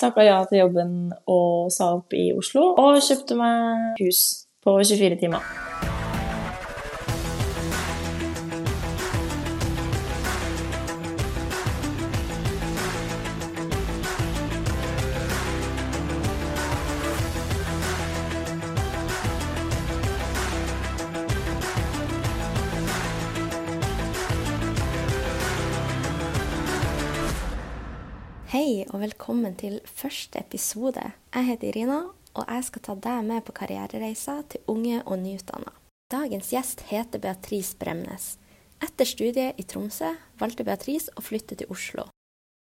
takka ja til jobben og sa opp i Oslo, og kjøpte meg hus på 24 timer. Og velkommen til første episode. Jeg heter Irina, og jeg skal ta deg med på karrierereiser til unge og nyutdanna. Dagens gjest heter Beatrice Bremnes. Etter studiet i Tromsø valgte Beatrice å flytte til Oslo.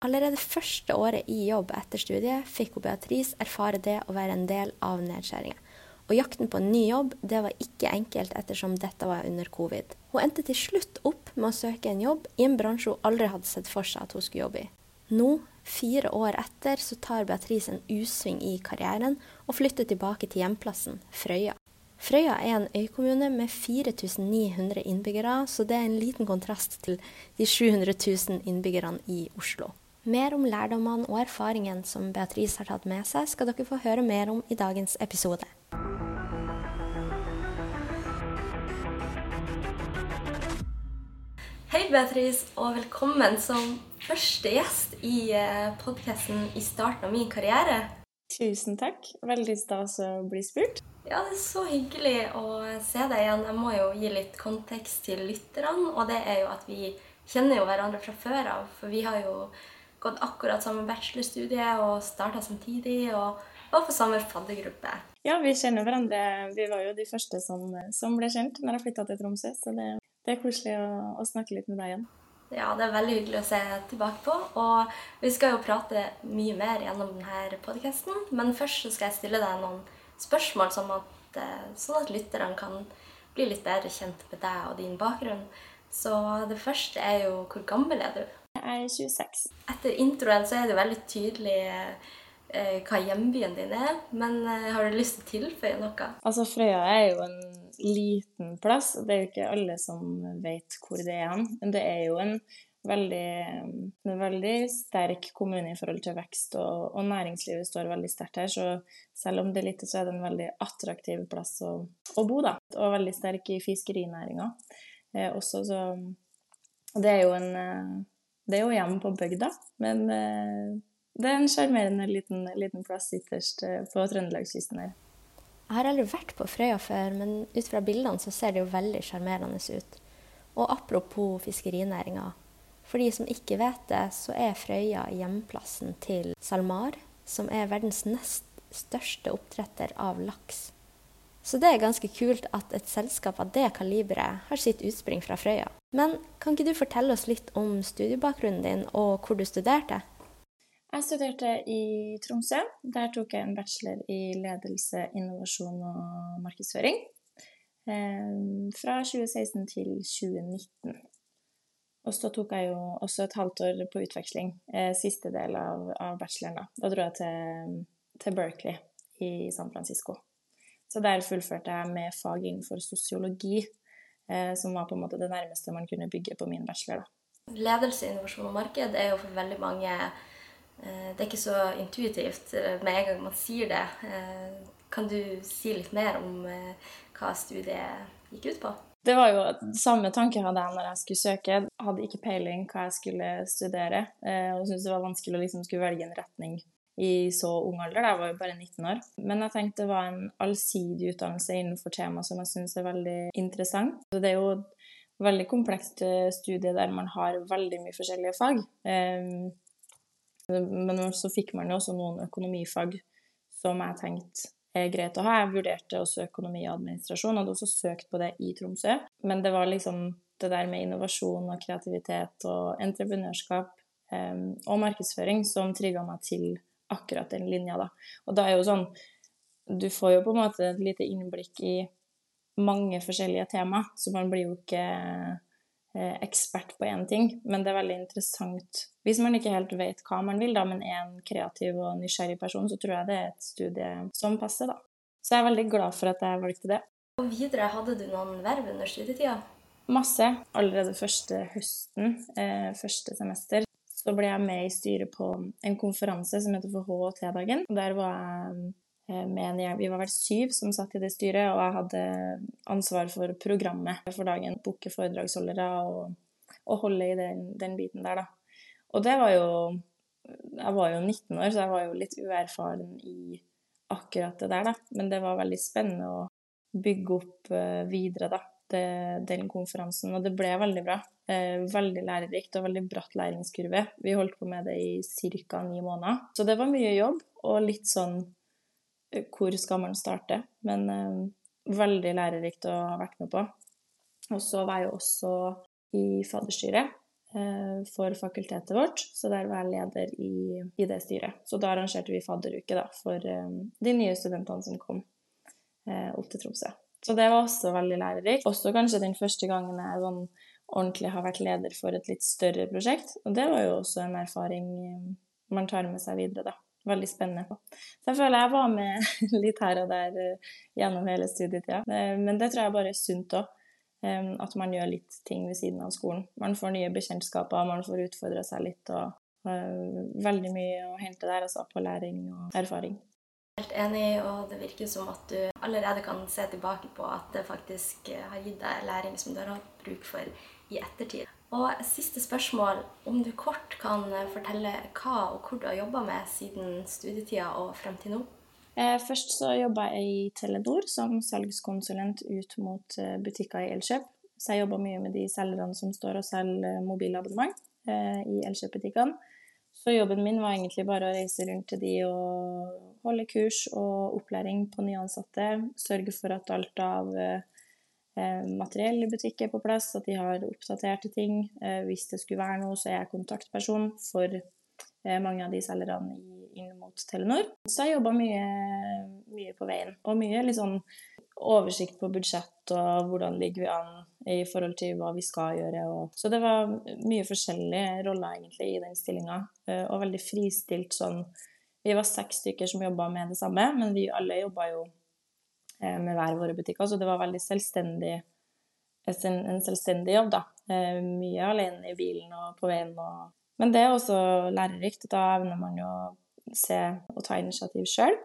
Allerede første året i jobb etter studiet fikk hun Beatrice erfare det å være en del av nedskjæringen. Og jakten på en ny jobb det var ikke enkelt ettersom dette var under covid. Hun endte til slutt opp med å søke en jobb i en bransje hun aldri hadde sett for seg at hun skulle jobbe i. Nå, fire år etter, så tar Beatrice en U-sving i karrieren og flytter tilbake til hjemplassen, Frøya. Frøya er en øykommune med 4900 innbyggere, så det er en liten kontrast til de 700 000 innbyggerne i Oslo. Mer om lærdommene og erfaringen som Beatrice har tatt med seg, skal dere få høre mer om i dagens episode. Hei, Beatrice, og velkommen som første gjest i podkasten i starten av min karriere. Tusen takk. Veldig stas å bli spurt. Ja, det er så hyggelig å se deg igjen. Jeg må jo gi litt kontekst til lytterne, og det er jo at vi kjenner jo hverandre fra før av. For vi har jo gått akkurat samme bachelorstudie og starta samtidig, og var på samme faddergruppe. Ja, vi kjenner hverandre. Vi var jo de første som, som ble kjent når jeg flytta til Tromsø, så det, det er koselig å, å snakke litt med deg igjen. Ja, det er veldig hyggelig å se tilbake på. Og vi skal jo prate mye mer gjennom denne podkasten. Men først så skal jeg stille deg noen spørsmål, sånn at, sånn at lytterne kan bli litt bedre kjent med deg og din bakgrunn. Så det første er jo hvor gammel er du? Jeg er 26. Etter introen så er det jo veldig tydelig eh, hva hjembyen din er. Men eh, har du lyst til å tilføye noe? Altså, Frøya er jo en liten plass. og Det er jo ikke alle som vet hvor det er. Men det er jo en veldig, en veldig sterk kommune i forhold til vekst, og, og, næringslivet står veldig sterkt her. Så selv om det er lite, så er det en veldig attraktiv plass å, å bo, da. Og veldig sterk i fiskerinæringa eh, også, så Det er jo en Det er jo hjemme på bygda, men eh, det er en sjarmerende liten, liten plass ytterst på Trøndelagskysten her. Jeg har aldri vært på Frøya før, men ut fra bildene så ser det jo veldig sjarmerende ut. Og apropos fiskerinæringa. For de som ikke vet det, så er Frøya hjemplassen til SalMar, som er verdens nest største oppdretter av laks. Så det er ganske kult at et selskap av det kaliberet har sitt utspring fra Frøya. Men kan ikke du fortelle oss litt om studiebakgrunnen din og hvor du studerte? Jeg studerte i Tromsø. Der tok jeg en bachelor i ledelse, innovasjon og markedsføring. Fra 2016 til 2019. Og så tok jeg jo også et halvt år på utveksling, siste del av, bacheloren. Da dro jeg til, til Berkeley i San Francisco. Så der fullførte jeg med fag innenfor sosiologi, som var på en måte det nærmeste man kunne bygge på min bachelor. Da. Ledelse, innovasjon og marked er jo for veldig mange det er ikke så intuitivt med en gang man sier det. Kan du si litt mer om hva studiet gikk ut på? Det var jo samme tanke hadde jeg når jeg skulle søke. Jeg hadde ikke peiling hva jeg skulle studere, og syntes det var vanskelig å liksom skulle velge en retning i så ung alder. Jeg var jo bare 19 år. Men jeg tenkte det var en allsidig utdannelse innenfor tema som jeg syns er veldig interessant. Det er jo et veldig komplekst studie der man har veldig mye forskjellige fag. Men så fikk man jo også noen økonomifag som jeg tenkte er greit å ha. Jeg vurderte også økonomi og administrasjon, hadde også søkt på det i Tromsø. Men det var liksom det der med innovasjon og kreativitet og entreprenørskap eh, og markedsføring som trigga meg til akkurat den linja, da. Og da er jo sånn Du får jo på en måte et lite innblikk i mange forskjellige tema, så man blir jo ikke ekspert på én ting, men det er veldig interessant. Hvis man ikke helt vet hva man vil, da, men er en kreativ og nysgjerrig person, så tror jeg det er et studie som passer, da. Så jeg er veldig glad for at jeg valgte det. Og videre, hadde du noen verv under studietida? Masse. Allerede første høsten, eh, første semester, så ble jeg med i styret på en konferanse som heter for HT-dagen. Der var jeg eh, med en Vi var vel syv som satt i det styret, og jeg hadde ansvar for programmet for dagen. Booke foredragsholdere og, og, holde i den, den, biten der, da. Og det var jo Jeg var jo 19 år, så jeg var jo litt uerfaren i akkurat det der, da. Men det var veldig spennende å bygge opp eh, videre, da den konferansen, og det ble veldig bra. Eh, veldig lærerikt og veldig bratt læringskurve. Vi holdt på med det i ca. ni måneder. Så det var mye jobb, og litt sånn eh, Hvor skal man starte? Men eh, veldig lærerikt å ha vært med på. Og så var jeg jo også i fadderstyret eh, for fakultetet vårt, så der var jeg leder i, i, det styret. Så da arrangerte vi fadderuke da, for eh, de nye studentene som kom opp til Tromsø. Så det var også veldig lærerikt. Også kanskje den første gangen jeg sånn ordentlig har vært leder for et litt større prosjekt. Og det var jo også en erfaring man tar med seg videre, da. Veldig spennende. Så jeg føler jeg var med litt her og der uh, gjennom hele studietida. Uh, men det tror jeg bare er sunt òg. Um, at man gjør litt ting ved siden av skolen. Man får nye bekjentskaper, man får utfordra seg litt. og Veldig mye å hente der, altså, på læring og erfaring. Helt enig, og det virker som at du allerede kan se tilbake på at det faktisk eh, har gitt deg læring som du har hatt bruk for i ettertid. Og siste spørsmål, om du kort kan eh, fortelle hva og hvor du har jobba med siden studietida og frem til nå? Eh, først så jobba jeg i Telenor som salgskonsulent ut mot butikker i Elkjøp. Så jeg jobba mye med de selgerne som står og selger mobilabonnement i Elkjøp-butikkene. Så jobben min var egentlig bare å reise rundt til de og holde kurs og opplæring på nyansatte. Sørge for at alt av eh, materiell i butikk på plass, at de har oppdaterte ting. Eh, hvis det skulle være noe, så er jeg kontaktperson for eh, mange av de selgerne inn mot Telenor. Så jeg jobba mye, mye på veien, og mye sånn oversikt på budsjett og hvordan ligger vi an i forhold til hva vi skal gjøre. Og... Så det var mye forskjellige roller egentlig i den stillinga, eh, og veldig fristilt sånn Vi var seks stykker som jobba med det samme, men vi alle jobba jo eh, med hver våre butikker, så det var veldig selvstendig en selvstendig jobb, da. Eh, mye alene i bilen og på veien. Og... Men det er også lærerikt. Da evner man jo å se og ta initiativ sjøl.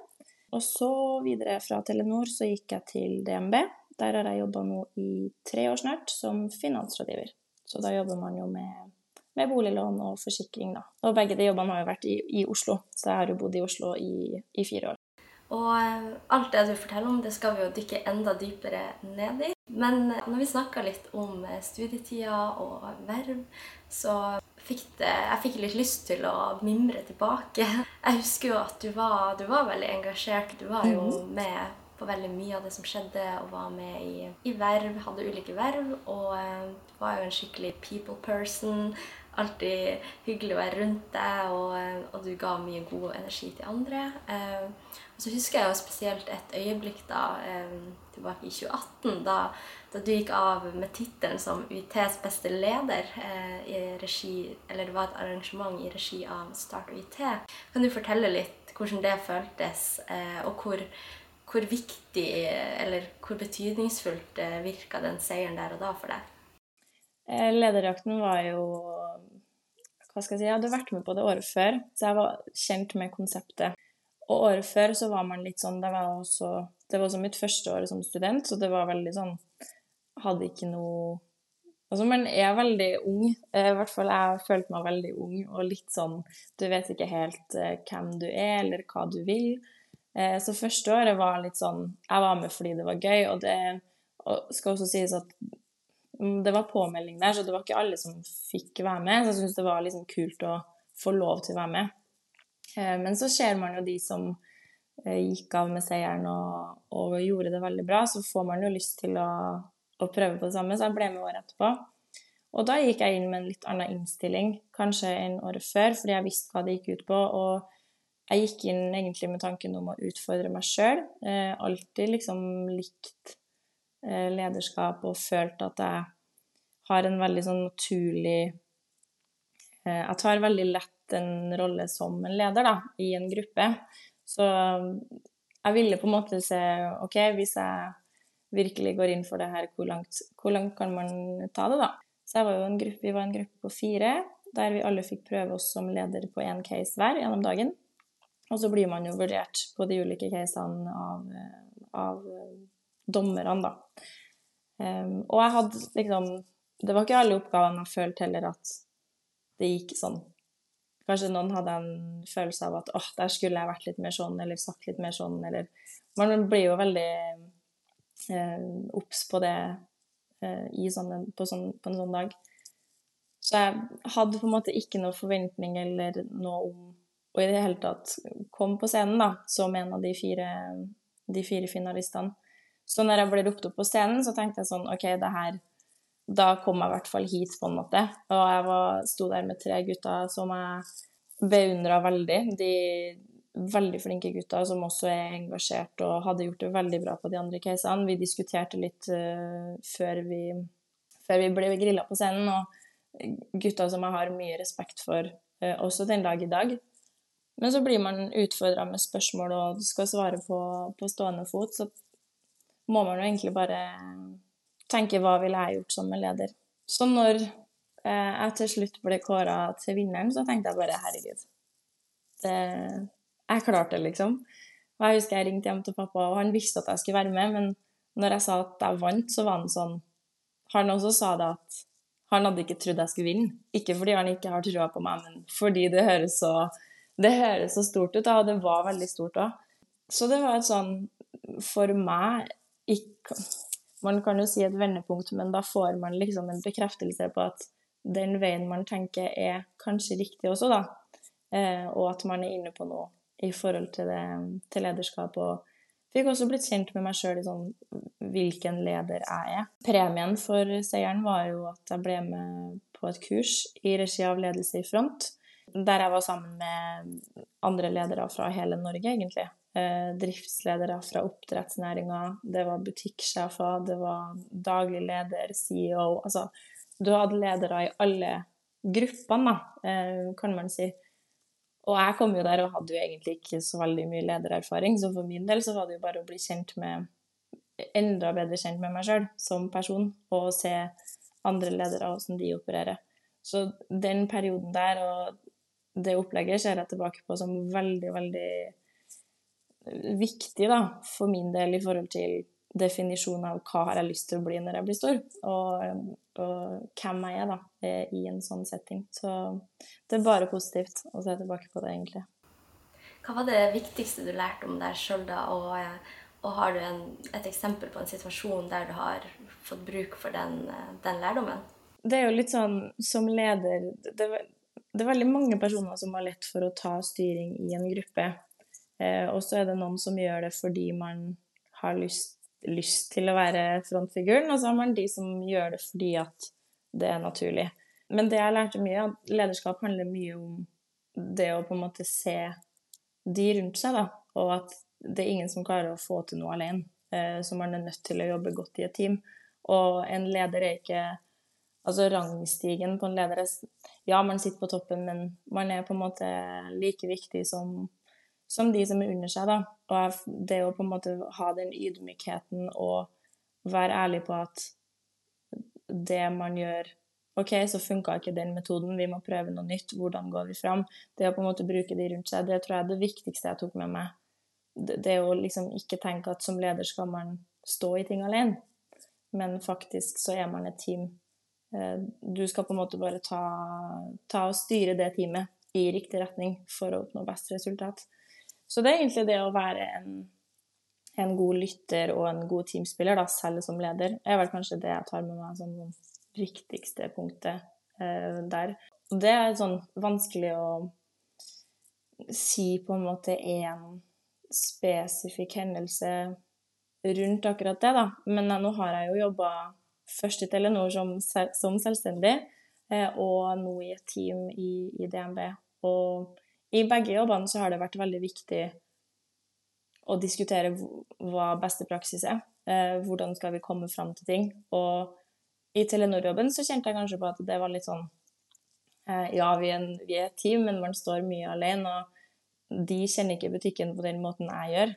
Og så videre fra Telenor så gikk jeg til DNB. Der har jeg jobba nå i tre år snart som finansrådgiver. Så da jobber man jo med, med boliglån og forsikring, da. Og begge de jobbene har jo vært i, i Oslo, så jeg har jo bodd i Oslo i, i fire år. Og eh, alt det du forteller om, det skal vi jo dykke enda dypere ned i. Men eh, når vi snakka litt om eh, studietida og verv, så fikk det, jeg fikk litt lyst til å mimre tilbake. Jeg husker jo at du var, du var veldig engasjert. Du var jo mhm. med på veldig mye av det som skjedde, og var med i, i verv, hadde ulike verv. Og du var jo en skikkelig people person. Alltid hyggelig å være rundt deg, og, og du ga mye god energi til andre. Og så husker jeg jo spesielt et øyeblikk da, tilbake i 2018, da, da du gikk av med tittelen som UiTs beste leder i regi Eller det var et arrangement i regi av Start UiT. Kan du fortelle litt hvordan det føltes, og hvor hvor viktig eller hvor betydningsfullt virka den seieren der og da for deg? Eh, lederjakten var jo Hva skal jeg si? Jeg hadde vært med på det året før, så jeg var kjent med konseptet. Og året før så var man litt sånn Det var også, det var også mitt første år som student, så det var veldig sånn Hadde ikke noe Altså, man er veldig ung. Eh, I hvert fall jeg følte meg veldig ung og litt sånn Du vet ikke helt eh, hvem du er, eller hva du vil. Eh, så første året var litt sånn Jeg var med fordi det var gøy, og det og skal også sies at mm, det var påmelding der, så det var ikke alle som fikk være med. Så jeg syns det var liksom kult å få lov til å være med. Eh, men så ser man jo de som eh, gikk av med seieren og, og gjorde det veldig bra, så får man jo lyst til å, å prøve på det samme. Så jeg ble med året etterpå. Og da gikk jeg inn med en litt annen innstilling kanskje enn året før, fordi jeg visste hva det gikk ut på. og jeg gikk inn egentlig med tanken om å utfordre meg sjøl. Eh, alltid liksom likt eh, lederskap og følt at jeg har en veldig sånn naturlig Jeg tar veldig lett en rolle som en leder, da, i en gruppe. Så jeg ville på en måte se OK, hvis jeg virkelig går inn for det her, hvor langt, hvor langt kan man ta det, da? Så gruppe, vi var en gruppe på fire, der vi alle fikk prøve oss som leder på én case hver gjennom dagen. Og så blir man jo vurdert på de ulike casene av, av dommerne, da. Um, og jeg hadde liksom Det var ikke alle oppgavene jeg følte heller at det gikk sånn. Kanskje noen hadde en følelse av at åh, oh, der skulle jeg vært litt mer sånn, eller sagt litt mer sånn, eller Man blir jo veldig eh, på det eh, sånne, på, sånn, på, en sånn dag. Så jeg hadde på en måte ikke noe forventning eller noe om Og i det hele tatt kom på scenen, da, som en av de fire, de fire finalistene. Så når jeg ble ropt opp på scenen, så tenkte jeg sånn OK, det her Da kom jeg i hvert fall hit, på en måte. Og jeg var, sto der med tre gutter som jeg beundra veldig. De veldig flinke gutter som også er engasjert og hadde gjort det veldig bra på de andre casene. Vi diskuterte litt uh, før, vi, før, vi, ble grilla på scenen, og gutter som jeg har mye respekt for uh, også den dag i dag. Men så blir man utfordra med spørsmål og skal svare på, på stående fot, så må man jo egentlig bare tenke hva ville jeg gjort som en leder. Så når eh, jeg til slutt ble kåra til vinneren, så tenkte jeg bare herregud. Det, jeg klarte det, liksom. Og jeg husker jeg ringte hjem til pappa, og han visste at jeg skulle være med, men når jeg sa at jeg vant, så var han sånn Han også sa det at han hadde ikke trodd jeg skulle vinne. Ikke fordi han ikke har trua på meg, men fordi det høres så, det høres så stort ut, og det var veldig stort òg. Så det var et sånn For meg ikke Man kan jo si et vendepunkt, men da får man liksom en bekreftelse på at den veien man tenker, er kanskje riktig også, da. Eh, og at man er inne på noe i forhold til, det, til lederskap. Og fikk også blitt kjent med meg sjøl i sånn hvilken leder jeg er. Premien for seieren var jo at jeg ble med på et kurs i regi av Ledelse i front, der jeg var sammen med andre ledere fra hele Norge, egentlig driftsledere fra oppdrettsnæringa, det var butikksjefer, det var daglig leder, CEO Altså, du hadde ledere i alle gruppene, eh, kan man si. Og jeg kom jo der og hadde jo egentlig ikke så veldig mye ledererfaring, så for min del så var det jo bare å bli kjent med Enda bedre kjent med meg sjøl som person, og se andre ledere og hvordan de opererer. Så den perioden der og det opplegget ser jeg tilbake på som veldig, veldig viktig da, for min del i forhold til definisjonen av hva har jeg lyst til å bli når jeg blir stor, og, og hvem jeg er da, i en sånn setting. Så det er bare positivt å se tilbake på det, egentlig. Hva var det viktigste du lærte om deg sjøl da, og, og, har du en, et eksempel på en situasjon der du har fått bruk for den, den lærdommen? Det er jo litt sånn som leder det, det er veldig mange personer som har lett for å ta styring i en gruppe. Eh, og så er det noen som gjør det fordi man har lyst, lyst til å være frontfiguren, og så har man de som gjør det fordi at det er naturlig. Men det jeg lærte mye, at lederskap handler mye om det å på en måte se de rundt seg, da, og at det er ingen som klarer å få til noe alene. Eh, så man er nødt til å jobbe godt i et team. Og en leder er ikke Altså rangstigen på en leder er Ja, man sitter på toppen, men man er på en måte like viktig som som de som er under seg, da. Og det å på en måte ha den ydmykheten og være ærlig på at det man gjør OK, så funka ikke den metoden, vi må prøve noe nytt. Hvordan går vi fram? Det å på en måte bruke de rundt seg, det tror jeg er det viktigste jeg tok med meg. Det å liksom ikke tenke at som leder skal man stå i ting alene, men faktisk så er man et team. Eh, du skal på en måte bare ta, ta og styre det teamet i riktig retning for å oppnå best resultat. Så det er egentlig det å være en, en god lytter og en god teamspiller, da, selv som leder, er vel kanskje det jeg tar med meg som det viktigste punktet eh, der. Og det er sånn vanskelig å si på en måte én spesifikk hendelse rundt akkurat det, da. Men nå har jeg jo jobba først i Telenor som, som selvstendig, eh, og nå i et team i, i DNB. Og i begge jobbene så har det vært veldig viktig å diskutere hva beste praksis er. Eh, hvordan skal vi komme fram til ting. Og i Telenor-jobben så kjente jeg kanskje på at det var litt sånn eh, Ja, vi er, en, vi er, et team, men man står mye alene, og de kjenner ikke butikken på den måten jeg gjør.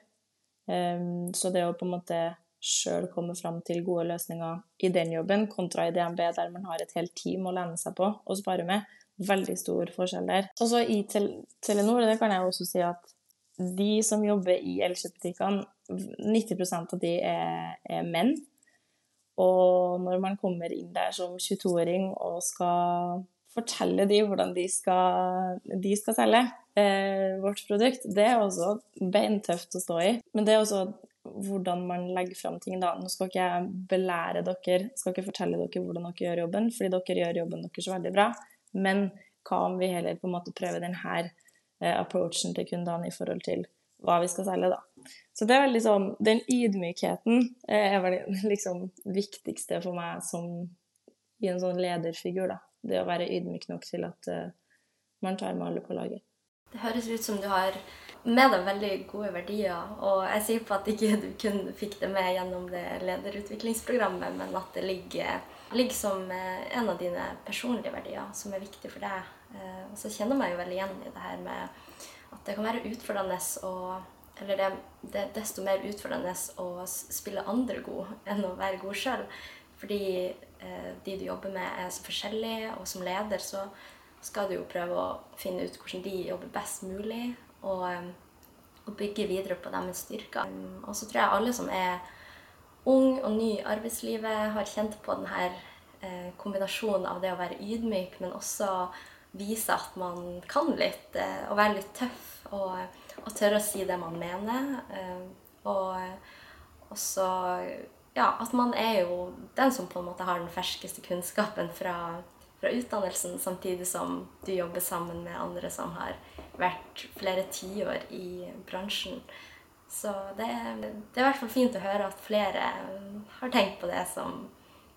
Eh, så det å på en måte sjøl komme fram til gode løsninger i den jobben, kontra i DNB, der man har et helt team å lene seg på og spare med, veldig stor forskjell der. Og så i tel Telenor, det kan jeg også si at de som jobber i Elkjøp-butikkene, 90% av de er, er, menn. Og når man kommer inn der som 22-åring og skal fortelle de hvordan de skal, de skal selge eh, vårt produkt, det er også beintøft å stå i. Men det er også hvordan man legger fram ting, da. Nå skal ikke jeg belære dere, skal ikke fortelle dere hvordan dere gjør jobben, fordi dere gjør jobben deres veldig bra. Men hva om vi heller på en måte prøver denne eh, approachen til kundene i forhold til hva vi skal selge, da. Så det er veldig sånn Den ydmykheten eh, er vel liksom viktigste for meg som i en sånn lederfigur, da. Det å være ydmyk nok til at uh, man tar med alle på laget. Det høres ut som du har med deg veldig gode verdier. Og jeg sier på at ikke du kun fikk det med gjennom det lederutviklingsprogrammet, men at det ligger, ligger som eh, en av dine personlige verdier som er viktig for deg. Eh, og så kjenner jeg meg jo veldig igjen i det her med at det kan være utfordrende å eller det, det, er desto mer utfordrende å spille andre god enn å være god sjøl. Fordi eh, de du jobber med, er så forskjellige, og som leder så skal du jo prøve å finne ut hvordan de jobber best mulig, og, og bygge videre på deres styrker. Og så tror jeg alle som er ung og ny i arbeidslivet, har kjent på denne eh, kombinasjonen av det å være ydmyk, men også vise at man kan litt, eh, og være litt tøff, og, og tørre å si det man mener. Eh, og også ja, at man er jo den som på en måte har den ferskeste kunnskapen fra fra utdannelsen, samtidig som du jobber sammen med andre som har vært flere tiår i bransjen. Så det, det, er i hvert fall fint å høre at flere har tenkt på det som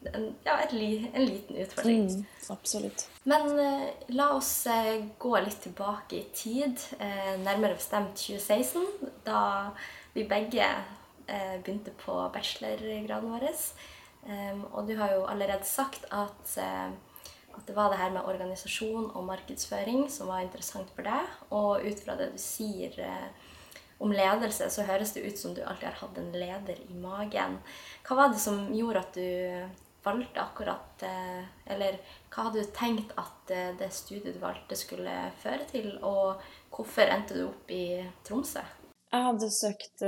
en, ja, li, en liten utfordring. Mm, absolutt. Men eh, la oss eh, gå litt tilbake i tid, eh, nærmere bestemt 2016, da vi begge eh, begynte på bachelorgraden vår. og du har jo allerede sagt at eh, at det var det her med organisasjon og markedsføring som var interessant for deg. Og ut fra det du sier eh, om ledelse, så høres det ut som du alltid har hatt en leder i magen. Hva var det som gjorde at du valgte akkurat eh, Eller hva hadde du tenkt at eh, det studiet du valgte, skulle føre til? Og hvorfor endte du opp i Tromsø? Jeg hadde søkt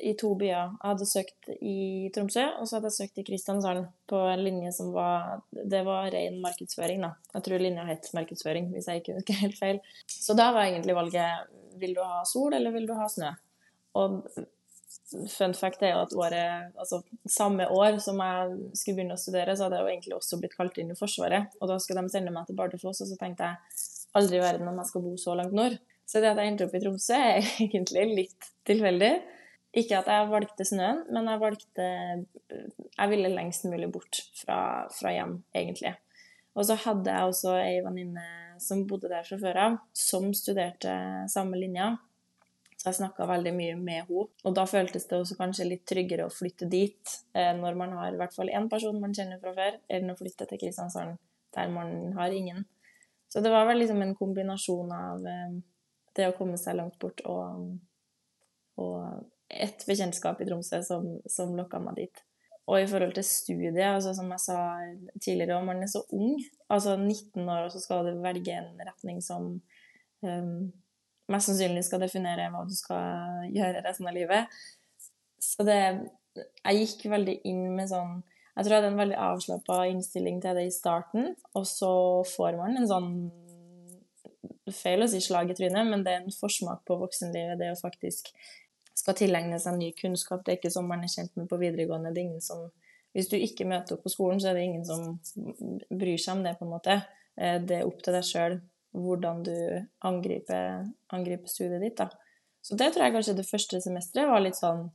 i to byer. Jeg hadde søkt i Tromsø, og så hadde jeg søkt i Kristiansand på en linje som var Det var ren markedsføring, da. Jeg tror linja het markedsføring, hvis jeg ikke husker helt feil. Så da var egentlig valget vil du ha sol, eller vil du ha snø? Og fun fact er jo at året, altså samme år som jeg skulle begynne å studere, så hadde jeg jo egentlig også blitt kalt inn i Forsvaret. Og da skulle de sende meg til Bardufoss, og så tenkte jeg aldri i verden om jeg skal bo så langt nord. Så det at jeg endte opp i Tromsø, er egentlig litt tilfeldig. Ikke at jeg valgte snøen, men jeg valgte Jeg ville lengst mulig bort fra, fra hjem, egentlig. Og så hadde jeg også ei venninne som bodde der fra før av, som studerte samme linja. Så jeg snakka veldig mye med henne. Og da føltes det også kanskje litt tryggere å flytte dit eh, når man har i hvert fall én person man kjenner fra før, enn å flytte til Kristiansand der man har ingen. Så det var vel liksom en kombinasjon av eh, det å komme seg langt bort og, og et bekjentskap i Tromsø som, som lokka meg dit. Og i forhold til studiet, altså som jeg sa tidligere, om man er så ung, altså 19 år, og så skal du velge en retning som um, mest sannsynlig skal definere hva du skal gjøre resten av livet. Så det Jeg gikk veldig inn med sånn Jeg tror jeg hadde en veldig avslappa innstilling til det i starten, og så får man en sånn Feil å si slag i trynet, men det er en forsmak på voksenlivet, det å faktisk skal tilegne seg ny kunnskap. Det er ikke som man er kjent med på videregående. Det er ingen som, hvis du ikke møter opp på skolen, så er det ingen som bryr seg om det, på en måte. Eh, det er opp til deg sjøl hvordan du angriper, angriper, studiet ditt. da. Så det tror jeg kanskje det første semesteret var litt sånn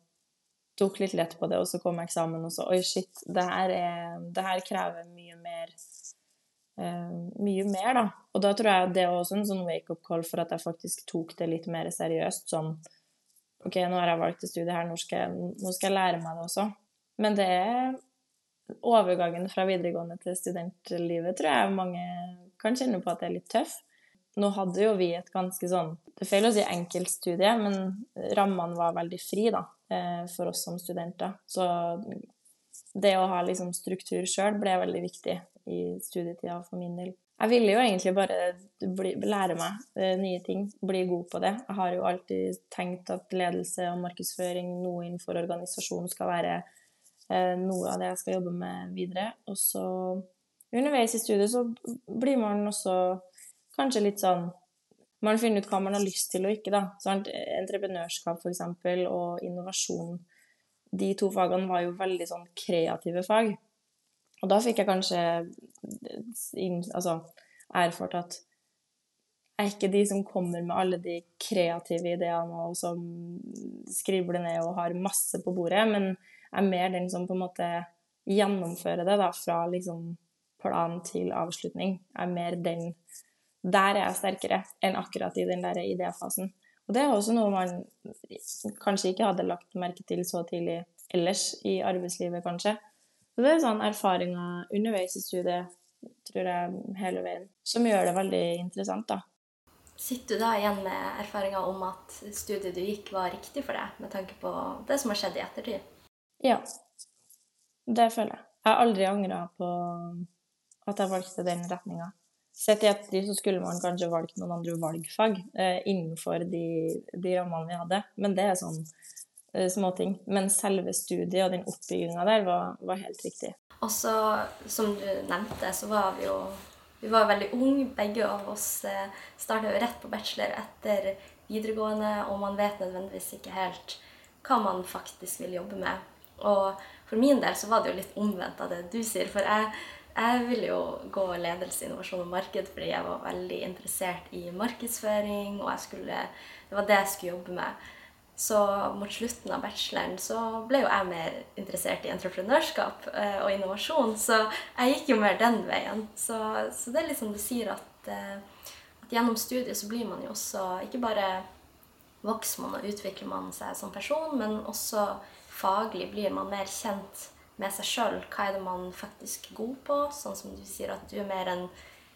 Tok litt lett på det, og så kom eksamen, og så Oi, shit, det her, er, det her krever mye mer Uh, mye mer, da. Og da tror jeg det er også en sånn wake-up call for at jeg faktisk tok det litt mer seriøst. Sånn OK, nå har jeg valgt det studiet her, nå skal, nå skal jeg lære meg det også. Men det er overgangen fra videregående til studentlivet tror jeg mange kan kjenne på at det er litt tøff. Nå hadde jo vi et ganske sånn Det er feil å si enkeltstudie, men rammene var veldig fri da, eh, for oss som studenter. Så det å ha liksom struktur sjøl ble veldig viktig i studietida for min del. Jeg ville jo egentlig bare bli, lære meg eh, nye ting, bli god på det. Jeg har jo alltid tenkt at ledelse og markedsføring, noe innenfor organisasjonen, skal være eh, noe av det jeg skal jobbe med videre. Og så underveis i studiet så blir man også kanskje litt sånn Man finner ut hva man har lyst til og ikke, da. Så entreprenørskap, for eksempel, og innovasjon. De to fagene var jo veldig sånn kreative fag. Og da fikk jeg kanskje altså, erfart at jeg er ikke de som kommer med alle de kreative ideene og som skribler ned og har masse på bordet, men er mer den som på en måte gjennomfører det da, fra liksom plan til avslutning. Er mer den Der er jeg sterkere enn akkurat i den der idéfasen. Og det er også noe man kanskje ikke hadde lagt merke til så tidlig ellers i arbeidslivet, kanskje. Så det er sånn erfaringer underveis i studiet, tror jeg, hele veien, som gjør det veldig interessant, da. Sitter du da igjen med erfaringer om at studiet du gikk, var riktig for deg, med tanke på det som har skjedd i ettertid? Ja, det føler jeg. Jeg har aldri angra på at jeg valgte den retninga. Sett i ettertid så skulle man kanskje valgt noen andre valgfag eh, innenfor de, de rammene vi hadde, men det er sånn Eh, småting. Men selve studiet og den oppbygginga der var, var, helt riktig. Og så, som du nevnte, så var vi jo vi var veldig unge. Begge av oss eh, starta jo rett på bachelor etter videregående, og man vet nødvendigvis ikke helt hva man faktisk vil jobbe med. Og for min del så var det jo litt omvendt av det du sier. For jeg, jeg ville jo gå ledelse, innovasjon og marked fordi jeg var veldig interessert i markedsføring, og skulle, det var det jeg skulle jobbe med. Så mot slutten av bacheloren så ble jo jeg mer interessert i entreprenørskap eh, og innovasjon. Så jeg gikk jo mer den veien. Så, så det er litt som du sier, at, eh, at, gjennom studiet så blir man jo også ikke bare vokser man og utvikler man seg som person, men også faglig blir man mer kjent med seg sjøl. Hva er det man faktisk er god på? Sånn som du sier at du er mer en,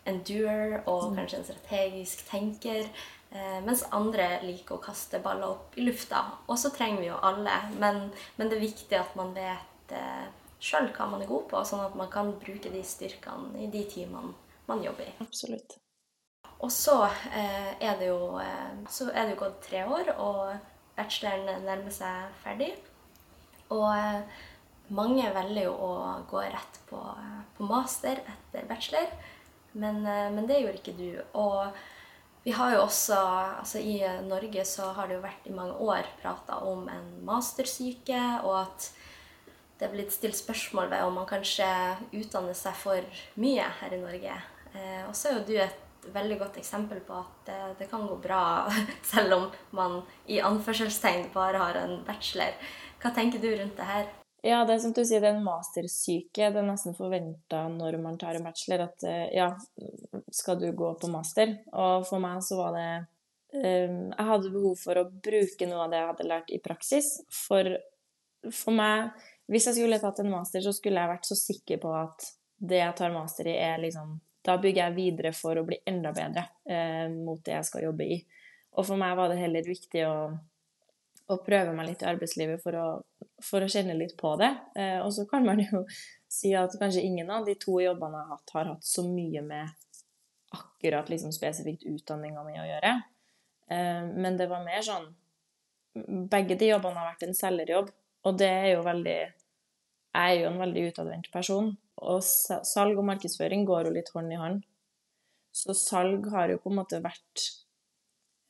en doer og mm. kanskje en strategisk tenker. Eh, mens andre liker å kaste baller opp i lufta. Og så trenger vi jo alle. Men, men, det er viktig at man vet eh, sjøl hva man er god på, sånn at man kan bruke de styrkene i de timene man jobber i. Absolutt. Og så eh, er det jo så er det jo gått tre år, og bacheloren nærmer seg ferdig. Og eh, mange velger jo å gå rett på, på master etter bachelor, men, eh, men det gjorde ikke du. Og vi har jo også, altså I Norge så har det jo vært i mange år prata om en mastersyke, og at det er blitt stilt spørsmål ved om man kanskje utdanner seg for mye her i Norge. Eh, og så er jo du et veldig godt eksempel på at det, det, kan gå bra selv om man i anførselstegn bare har en bachelor. Hva tenker du rundt det her? Ja, det er som du sier, det er en mastersyke. Det er nesten forventa når man tar en bachelor at eh, ja, skal du gå på master? Og for meg så var det um, Jeg hadde behov for å bruke noe av det jeg hadde lært i praksis. For, for meg, hvis jeg skulle tatt en master, så skulle jeg vært så sikker på at det jeg tar master i, er liksom Da bygger jeg videre for å bli enda bedre uh, mot det jeg skal jobbe i. Og for meg var det heller viktig å og prøve meg litt i arbeidslivet for å, for å kjenne litt på det. Eh, og så kan man jo si at kanskje ingen av de to jobbene jeg har hatt, har hatt så mye med akkurat liksom spesifikt utdanninga mi å gjøre. Eh, men det var mer sånn Begge de jobbene har vært en selgerjobb, og det er jo veldig Jeg er jo en veldig utadvendt person, og salg og markedsføring går jo litt hånd i hånd. Så salg har jo på en måte vært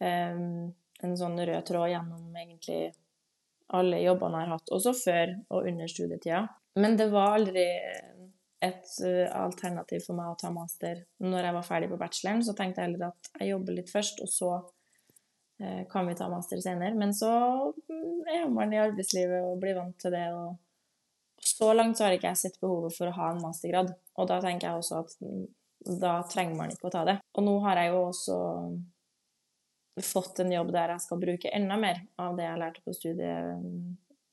um, en sånn rød tråd gjennom egentlig alle jobbene jeg har hatt, også før og under studietida. Men det var aldri et eh, alternativ for meg å ta master når jeg var ferdig på bacheloren. Så tenkte jeg heller at jeg jobber litt først, og så eh, kan vi ta master senere. Men så mm, er man i arbeidslivet og blir vant til det. og så langt så har ikke jeg sett behovet for å ha en mastergrad. Og da tenker jeg også at mm, da trenger man ikke å ta det. Og nå har jeg jo også fått en jobb der jeg skal bruke enda mer av det jeg lærte på studiet.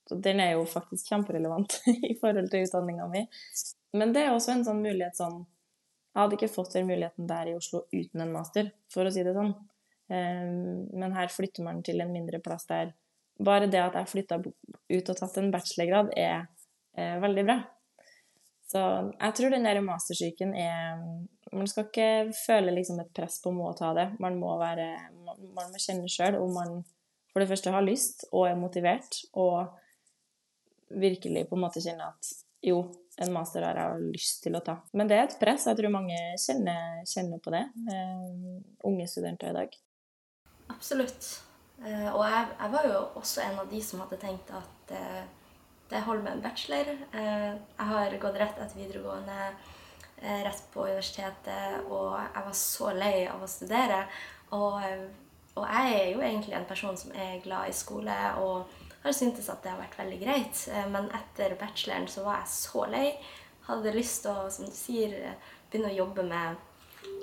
Så Den er jo faktisk kjemperelevant i forhold til utdanninga mi. Men det er også en sånn mulighet sånn Jeg hadde ikke fått den muligheten der i Oslo uten en master, for å si det sånn. Ehm, men her flytter man til en mindre plass der bare det at jeg flytta ut og tatt en bachelorgrad, er veldig bra. Så jeg tror den der mastersyken er Man skal ikke føle liksom et press på å må ta det. Man må, være, man må kjenne sjøl om man for det første har lyst og er motivert, og virkelig på en måte kjenne at jo, en master har jeg lyst til å ta. Men det er et press. Jeg tror mange kjenner, kjenner på det. Uh, unge studenter i dag. Absolutt. Uh, og jeg, jeg, var jo også en av de som hadde tenkt at uh, det holder med en bachelor. jeg har gått rett etter videregående, rett på universitetet, og jeg var så lei av å studere. Og, og jeg er jo egentlig en person som er glad i skole. og har syntes at det har vært veldig greit. Eh, men etter bacheloren så var jeg så lei. Hadde lyst til å, som du sier, begynne å jobbe med,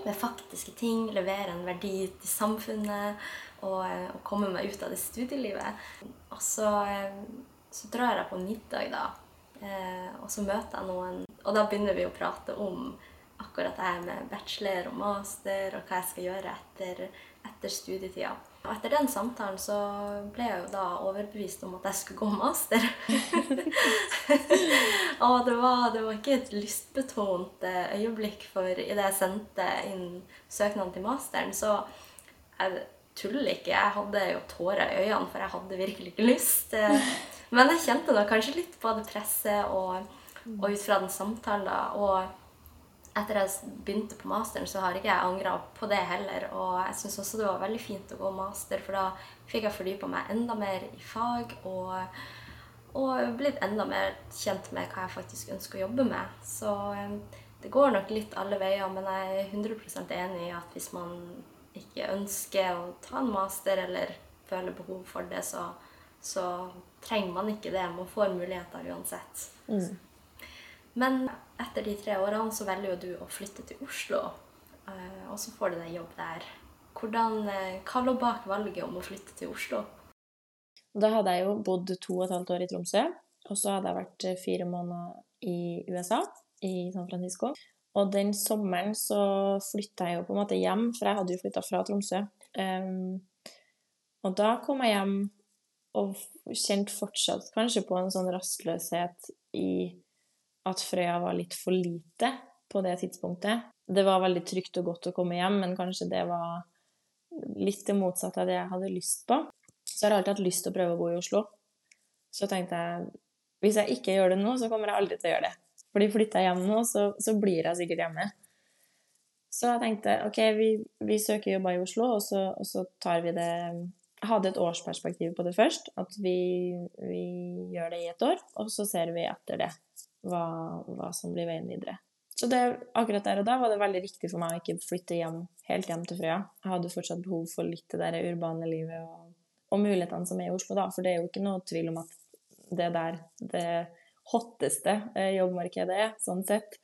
med faktiske ting. Levere en verdi til samfunnet og, og, komme meg ut av det studielivet. Og så, eh, så drar jeg på middag, da. Eh, og så møter jeg noen, og da begynner vi å prate om akkurat det her med bachelor og master og hva jeg skal gjøre etter, etter studietida. Og etter den samtalen så ble jeg jo da overbevist om at jeg skulle gå master. og det var, det var, ikke et lystbetont eh, øyeblikk, for idet jeg sendte inn søknaden til masteren, så jeg tuller ikke. Jeg hadde jo tårer i øynene, for jeg hadde virkelig ikke lyst. Men jeg kjente da kanskje litt på det presset og, og ut fra den samtalen. og etter jeg begynte på masteren, så har ikke jeg angra på det heller. Og jeg syns også det var veldig fint å gå master, for da fikk jeg fordypa meg enda mer i fag. Og, og blitt enda mer kjent med hva jeg faktisk ønsker å jobbe med. Så eh, det går nok litt alle veier, men jeg er 100% enig i at hvis man ikke ønsker å ta en master eller føler behov for det, så, så trenger man ikke det. Man får muligheter uansett. Mm. Men etter de tre årene så velger jo du å flytte til Oslo, eh, og så får du deg jobb der. Hvordan, eh, hva lå bak valget om å flytte til Oslo? Da hadde jeg jo bodd to og et halvt år i Tromsø, og så hadde jeg vært eh, fire måneder i USA, i San Francisco. Og den sommeren så flytta jeg jo på en måte hjem, for jeg hadde jo flytta fra Tromsø. Um, og da kom jeg hjem og kjente fortsatt kanskje på en sånn rastløshet i at Frøya var litt for lite på det tidspunktet. Det var veldig trygt og godt å komme hjem, men kanskje det var litt det motsatte av det jeg hadde lyst på. Så jeg har alltid hatt lyst til å prøve å bo i Oslo. Så tenkte jeg hvis jeg ikke gjør det nå, så kommer jeg aldri til å gjøre det. Fordi flytter jeg hjem nå, så, så blir jeg sikkert hjemme. Så jeg tenkte OK, vi, vi søker jobber i Oslo, og så, og så, tar vi det hadde et årsperspektiv på det først, at vi, vi gjør det i et år, og så ser vi etter det hva, hva, som blir veien videre. Så det, akkurat der og da var det veldig riktig for meg å ikke flytte hjem, helt hjem til Frøya. Jeg hadde fortsatt behov for litt det der urbane livet og, og mulighetene som er i Oslo, da. For det er jo ikke noe tvil om at det der det hotteste eh, jobbmarkedet er, sånn sett.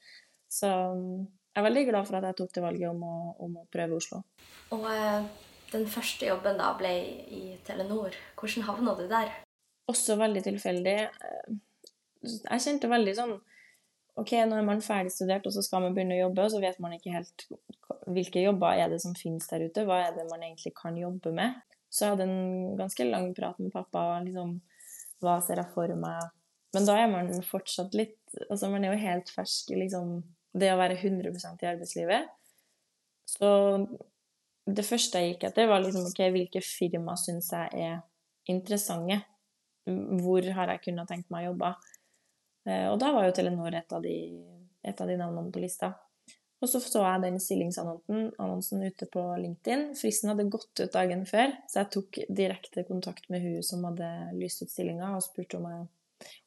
Så jeg er veldig glad for at jeg tok det valget om å, om å prøve Oslo. Og eh, den første jobben da ble i Telenor. Hvordan havna du der? Også veldig tilfeldig. Eh, jeg kjente veldig sånn OK, nå er man ferdig studert, og så skal man begynne å jobbe, og så vet man ikke helt hvilke jobber er det som finnes der ute, hva er det man egentlig kan jobbe med. Så jeg hadde en ganske lang prat med pappa liksom Hva ser jeg for meg? Men da er man fortsatt litt Altså, man er jo helt fersk i liksom det å være 100% i arbeidslivet. Så det første jeg gikk etter, var liksom OK, hvilke firma syns jeg er interessante? Hvor har jeg kunnet tenkt meg å jobbe? Eh, og da var jo Telenor et av de, et av de navnene på lista. Og så så jeg den stillingsannonsen ute på LinkedIn. Fristen hadde gått ut dagen før, så jeg tok direkte kontakt med hun som hadde lyst ut stillinga, og spurte om jeg,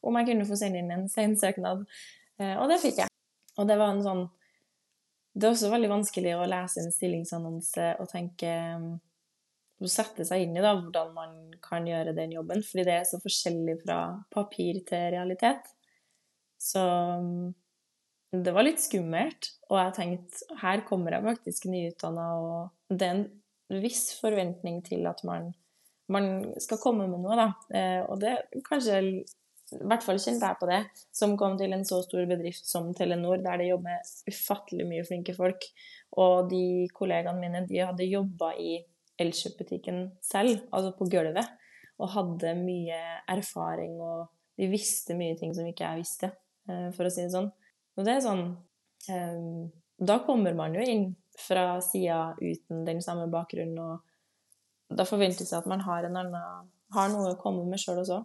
om jeg kunne få sende inn en sen søknad. Eh, og det fikk jeg. Og det var en sånn Det er også veldig vanskelig å lese en stillingsannonse og tenke å sette seg inn i da, hvordan man kan gjøre den jobben, fordi det er så forskjellig fra papir til realitet. Så mm, det var litt skummelt. Og jeg tenkte her kommer jeg faktisk nyutdanna, og det er en viss forventning til at man, man skal komme med noe, da. Eh, og det kanskje i hvert fall kjente jeg på det, som kom til en så stor bedrift som Telenor, der det jobber ufattelig mye flinke folk. Og de kollegaene mine de hadde jobba i Elkjøp-butikken selv, altså på gulvet, og hadde mye erfaring, og de visste mye ting som ikke jeg visste. Eh, for å si det sånn. Og det er sånn um, Da kommer man jo inn fra sida uten den samme bakgrunnen, og da forventes det at man har, en annen, har noe å komme med sjøl også.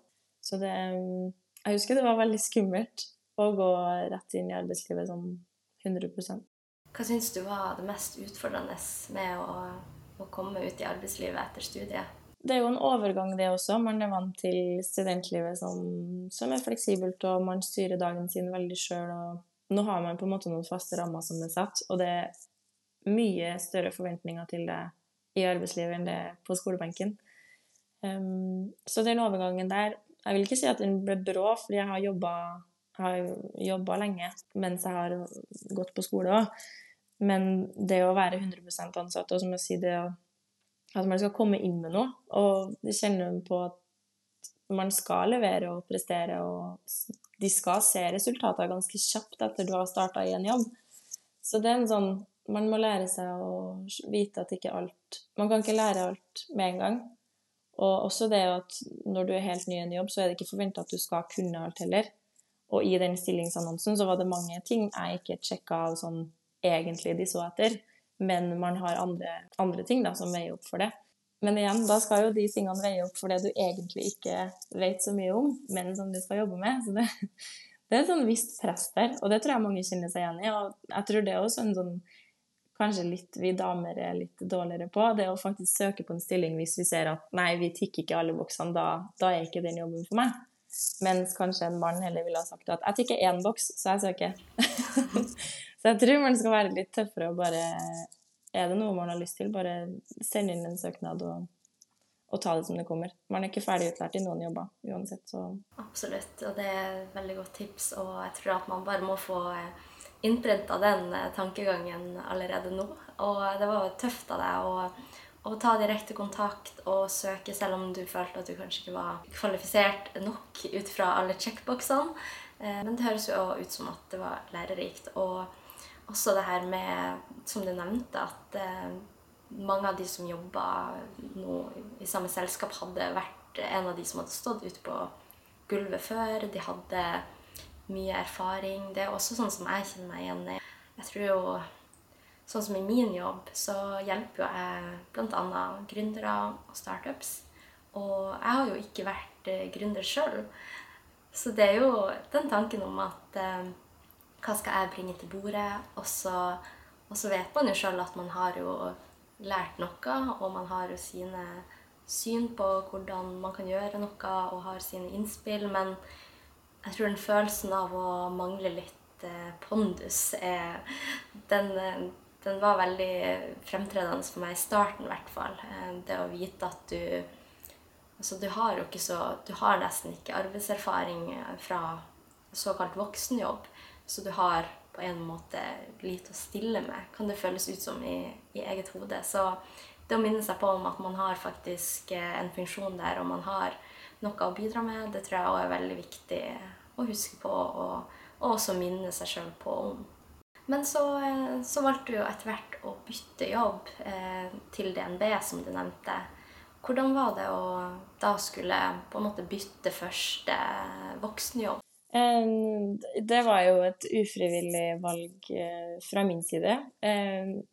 Så det Jeg husker det var veldig skummelt å gå rett inn i arbeidslivet sånn 100% Hva syns du var det mest utfordrende med å, å komme ut i arbeidslivet etter studiet? Det er jo en overgang, det også. Man er vant til studentlivet som, som er fleksibelt, og man styrer dagen sin veldig sjøl. Nå har man på en måte noen faste rammer som er satt, og det er mye større forventninger til det i arbeidslivet enn det på skolebenken. Um, så den overgangen der Jeg vil ikke si at den ble brå, fordi jeg har jobba, har jobba lenge mens jeg har gått på skole òg. Men det å være 100 ansatt, og som jeg sier, det at man skal komme inn med noe Og kjenne på at man skal levere og prestere, og de skal se resultater ganske kjapt etter du har starta i en jobb. Så det er en sånn man må lære seg å vite at ikke alt Man kan ikke lære alt med en gang. Og også det at når du er helt ny i en jobb, så er det ikke forventa at du skal kunne alt heller. Og i den stillingsannonsen så var det mange ting jeg ikke sjekka av sånn egentlig de så etter, men man har andre, andre ting da som veier opp for det. Men igjen, da skal jo de tingene veie opp for det du egentlig ikke vet så mye om, men som du skal jobbe med. Så det, det er et sånn visst press der, og det tror jeg mange kjenner seg igjen i. Og jeg tror det er også en sånn kanskje litt vi damer er litt dårligere på, det å faktisk søke på en stilling hvis vi ser at nei, vi tikker ikke alle boksene, da, da er ikke den jobben for meg. Mens kanskje en mann heller ville ha sagt at jeg tikker én boks, så jeg søker. så jeg tror man skal være litt tøffere og bare Er det noe man har lyst til, bare send inn en søknad og, og ta det som det kommer. Man er ikke ferdig utlært i noen jobber uansett, så Absolutt, og det er et veldig godt tips, og jeg tror at man bare må få eh, innprenta den eh, tankegangen allerede nå. Og det var tøft av deg å, å, ta direkte kontakt og søke, selv om du følte at du kanskje ikke var kvalifisert nok ut fra alle checkboxene. Eh, men det høres jo ut som at det var lærerikt. Og også det her med, som du nevnte, at eh, mange av de som jobba nå i samme selskap, hadde vært en av de som hadde stått ute på gulvet før. De hadde mye erfaring. Det er også sånn som jeg kjenner meg igjen i. Jeg tror jo Sånn som i min jobb, så hjelper jo jeg bl.a. gründere og startups. Og jeg har jo ikke vært eh, gründer sjøl. Så det er jo den tanken om at eh, hva skal jeg bringe til bordet? Og så, og så vet man jo sjøl at man har jo lært noe, og man har jo sine syn på hvordan man kan gjøre noe, og har sine innspill. Men jeg tror den følelsen av å mangle litt eh, pondus er den, eh, den, var veldig fremtredende for meg i starten, i hvert fall. Eh, det å vite at du Altså, du har jo ikke så Du har nesten ikke arbeidserfaring fra såkalt voksenjobb, så du har på en måte lite å stille med, kan det føles ut som i, i eget hode. Så det å minne seg på om at man har faktisk en funksjon der, og man har noe å bidra med, det tror jeg også er veldig viktig å huske på og, og også minne seg sjøl på om. Men så, eh, så, valgte du jo etter hvert å bytte jobb eh, til DNB, som du nevnte. Hvordan var det å da skulle på en måte bytte første voksenjobb? Det var jo et ufrivillig valg eh, fra min side.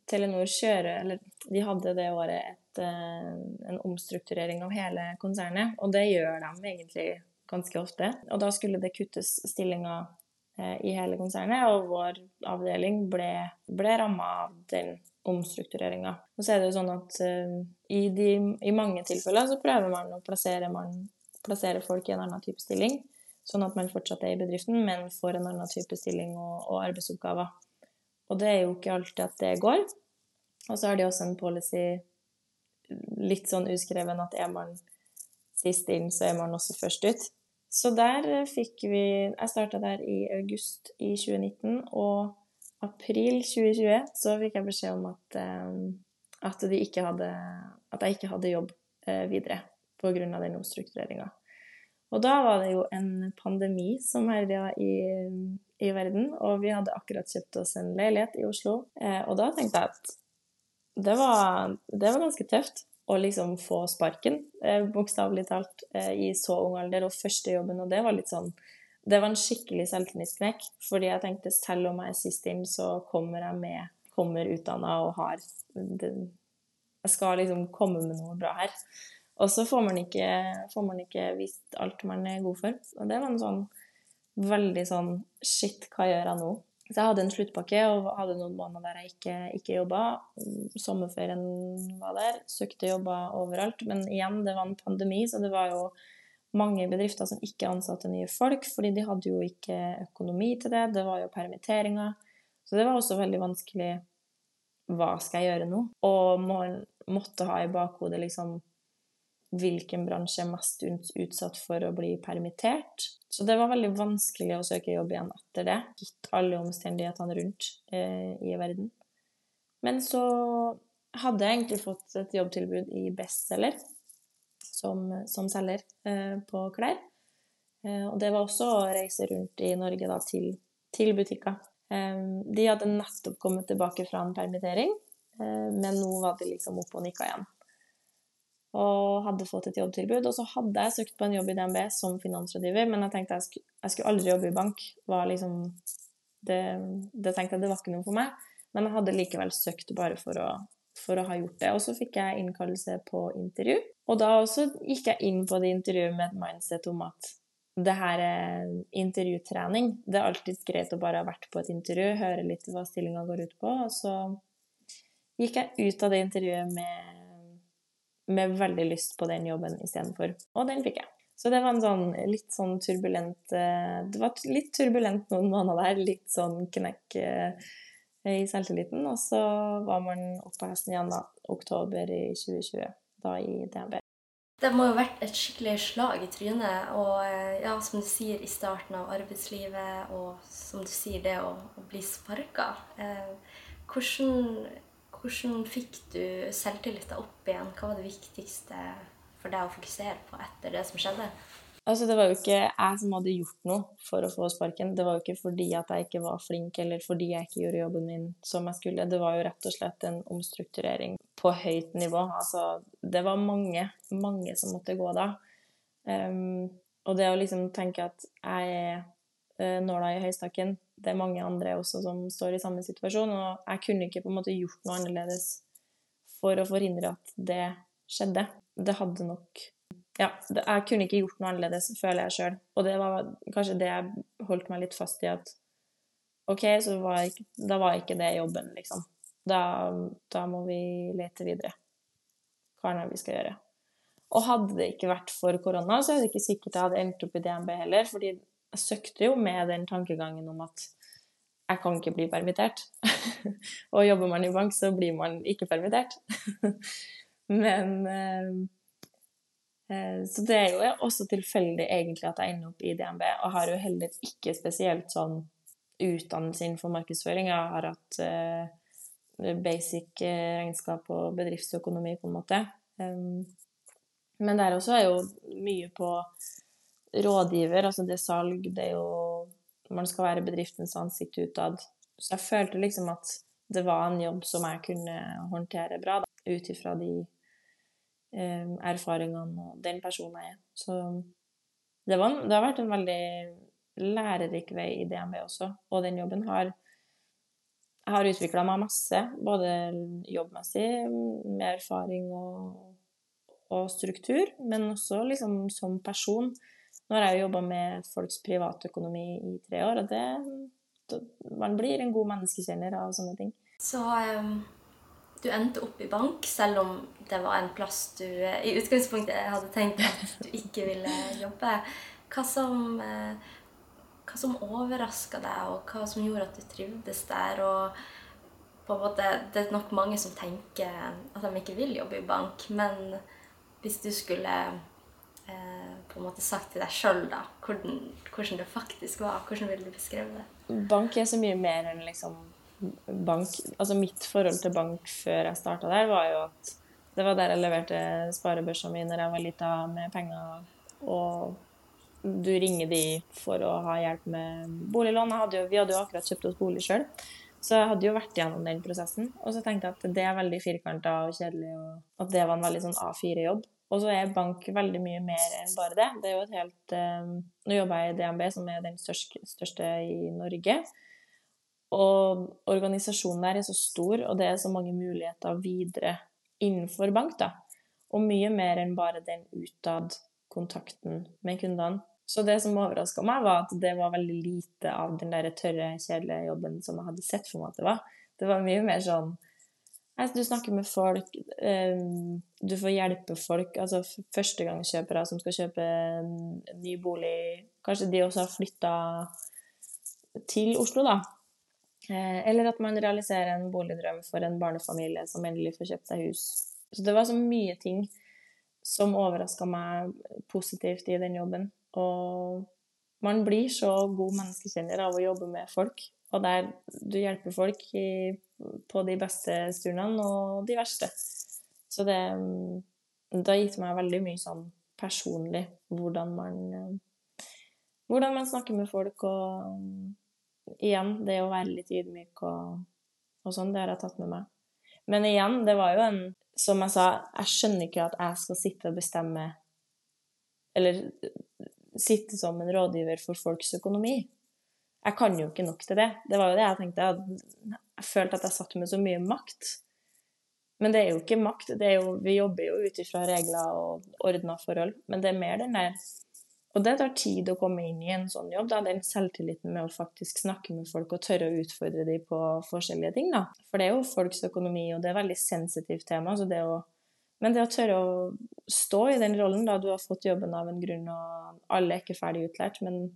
Telenor kjører, eller de hadde det året eh, en omstrukturering av hele konsernet, og det gjør de egentlig ganske ofte. Og da skulle det kuttes stillinger eh, i hele konsernet, og vår avdeling ble, ble ramma av den omstruktureringa. Og så er det jo sånn at uh, i, de, i, mange tilfeller så prøver man å plassere, man, plassere, folk i en annen type stilling, sånn at man fortsatt er i bedriften, men får en annen type stilling og, og arbeidsoppgaver. Og det er jo ikke alltid at det går. Og så har de også en policy litt sånn uskreven at er man sist inn, så er man også først ut. Så der fikk vi Jeg starta der i august i 2019, og april 2020 så fikk jeg beskjed om at, eh, at, hadde, at jeg ikke hadde jobb eh, videre pga. den omstruktureringa. Og da var det jo en pandemi som herja i, i verden, og vi hadde akkurat kjøpt oss en leilighet i Oslo. Eh, og da tenkte jeg at det var, det var ganske tøft å liksom få sparken, eh, bokstavelig talt, eh, i så ung alder, og første jobben, og det var litt sånn det var en skikkelig selvtillitsknekk, fordi jeg tenkte selv om jeg er sist inn, så kommer jeg med, kommer utdanna og har det, Jeg skal liksom komme med noe bra her. Og så får man ikke, får man ikke vist alt man er god for. Og det var en sånn veldig sånn Shit, hva gjør jeg nå? Så jeg hadde en sluttpakke og hadde noen måneder der jeg ikke, ikke jobba. Sommerferien var der. Søkte jobber overalt. Men igjen, det var en pandemi, så det var jo mange bedrifter som ikke ansatte nye folk, fordi de hadde jo ikke økonomi til det. Det var jo permitteringer. Så det var også veldig vanskelig. Hva skal jeg gjøre nå? Og må, måtte ha i bakhodet liksom hvilken bransje er mest utsatt for å bli permittert. Så det var veldig vanskelig å søke jobb igjen etter det, gitt alle omstendighetene rundt eh, i verden. Men så hadde jeg egentlig fått et jobbtilbud i Bestselger som, som selger eh, på klær. Eh, og det var også å reise rundt i Norge da, til, til butikker. Eh, de hadde nettopp kommet tilbake fra en permittering, eh, men nå var de liksom oppe og nikka igjen. Og hadde fått et jobbtilbud. Og så hadde jeg søkt på en jobb i DNB som finansrådgiver, men jeg tenkte jeg skulle, jeg skulle aldri jobbe i bank. Liksom, det, det, tenkte jeg det var ikke noe for meg. Men jeg hadde likevel søkt bare for å, for å ha gjort det. Og så fikk jeg innkallelse på intervju. Og da også gikk jeg inn på det intervjuet med et mindset om at det her er intervjutrening. Det er alltid greit å bare ha vært på et intervju, høre litt hva stillinga går ut på. Og så gikk jeg ut av det intervjuet med, med veldig lyst på den jobben istedenfor. Og den fikk jeg. Så det var en sånn litt sånn turbulent eh, Det var litt turbulent noen måneder der. Litt sånn knekk eh, i selvtilliten. Og så var man oppe på hesten igjen da, oktober i 2020 da i DNB. Det må jo ha vært et skikkelig slag i trynet. Og eh, ja, som du sier, i starten av arbeidslivet, og som du sier, det å, å bli sparka. Eh, hvordan, hvordan, fikk du selvtilliten opp igjen? Hva var det viktigste for deg å fokusere på etter det som skjedde? Altså, det var jo ikke jeg som hadde gjort noe for å få sparken. Det var jo ikke fordi at jeg ikke var flink, eller fordi jeg ikke gjorde jobben min som jeg skulle. Det var jo rett og slett en omstrukturering på høyt nivå. Altså, det var mange, mange som måtte gå da. Um, og det å liksom tenke at jeg er uh, nåla i høystakken Det er mange andre også som står i samme situasjon, og jeg kunne ikke på en måte gjort noe annerledes for å forhindre at det skjedde. Det hadde nok ja, jeg kunne ikke gjort noe annerledes, føler jeg sjøl. Og det var kanskje det jeg holdt meg litt fast i, at OK, så var ikke, da var ikke det jobben, liksom. Da, da må vi lete videre. Hva er det vi skal gjøre? Og hadde det ikke vært for korona, så er det ikke sikkert jeg hadde endt opp i DNB heller, fordi jeg søkte jo med den tankegangen om at jeg kan ikke bli permittert. og jobber man i bank, så blir man ikke permittert. Men eh, Eh, så det er jo også tilfeldig egentlig at jeg ender opp i DNB, og har jo heller ikke spesielt sånn utdannelse innenfor markedsføring. Jeg har hatt eh, basic eh, regnskap og bedriftsøkonomi, på en måte. Um, men der også er jo mye på rådgiver, altså det salg, det er jo Man skal være bedriftens ansikt utad. Så jeg følte liksom at det var en jobb som jeg kunne håndtere bra, ut ifra de Eh, erfaringene og den personen jeg er. Så det, var, det, har vært en veldig lærerik vei i DNB også, og den jobben har Jeg har utvikla meg masse, både jobbmessig, med erfaring og, og struktur, men også liksom som person. Nå har jeg jo jobba med folks privatøkonomi i tre år, og det, man blir en god menneskekjenner av sånne ting. Så um du endte opp i bank, selv om det var en plass du i utgangspunktet hadde tenkt at du ikke ville jobbe. Hva som, eh, hva som overraska deg, og hva som gjorde at du trivdes der? og på en måte, Det er nok mange som tenker at de ikke vil jobbe i bank, men hvis du skulle eh, på en måte sagt til deg sjøl hvordan, hvordan, det faktisk var, hvordan ville du beskrive det? Bank er så mye mer enn liksom bank Altså mitt forhold til bank før jeg starta der, var jo at det var der jeg leverte sparebørsa mi når jeg var lita med penger. Og du ringer de for å ha hjelp med boliglån. Hadde jo, vi hadde jo akkurat kjøpt oss bolig sjøl. Så jeg hadde jo vært gjennom den prosessen. Og så tenkte jeg at det er veldig firkanta og kjedelig, og at det var en veldig sånn A4-jobb. Og så er bank veldig mye mer enn bare det. Det er jo et helt um, Nå jobber jeg i DNB, som er den største, største i Norge. Og organisasjonen der er så stor, og det er så mange muligheter videre innenfor bank, da. Og mye mer enn bare den utad kontakten med kundene. Så det som overraska meg, var at det var veldig lite av den der tørre, kjedelige jobben som jeg hadde sett for meg at det var. Det var mye mer sånn du snakker med folk, ehm, du får hjelpe folk, altså førstegangskjøpere som skal kjøpe en ny bolig. Kanskje de også har flytta til Oslo, da. Eh, eller at man realiserer en boligdrøm for en barnefamilie som endelig får kjøpt seg hus. Så det var så mye ting som overraska meg positivt i den jobben. Og man blir så god menneskekjenner av å jobbe med folk. Og der du hjelper folk i, på de beste stundene og de verste. Så det, det har gitt meg veldig mye sånn personlig hvordan man Hvordan man snakker med folk og Igjen, det å være litt ydmyk og, og sånn, det har jeg tatt med meg. Men igjen, det var jo en Som jeg sa, jeg skjønner ikke at jeg skal sitte og bestemme Eller sitte som en rådgiver for folks økonomi. Jeg kan jo ikke nok til det. Det var jo det jeg tenkte. Jeg følte at jeg satt med så mye makt. Men det er jo ikke makt. Jo, vi jobber jo ut ifra regler og ordna forhold. Men det er mer den der Og det tar tid å komme inn i en sånn jobb. Da. Den selvtilliten med å faktisk snakke med folk og tørre å utfordre dem på forskjellige ting. Da. For det er jo folks økonomi, og det er et veldig sensitivt tema. så det å men det å tørre å stå i den rollen, da du har fått jobben av en grunn, og alle er ikke ferdig utlært, men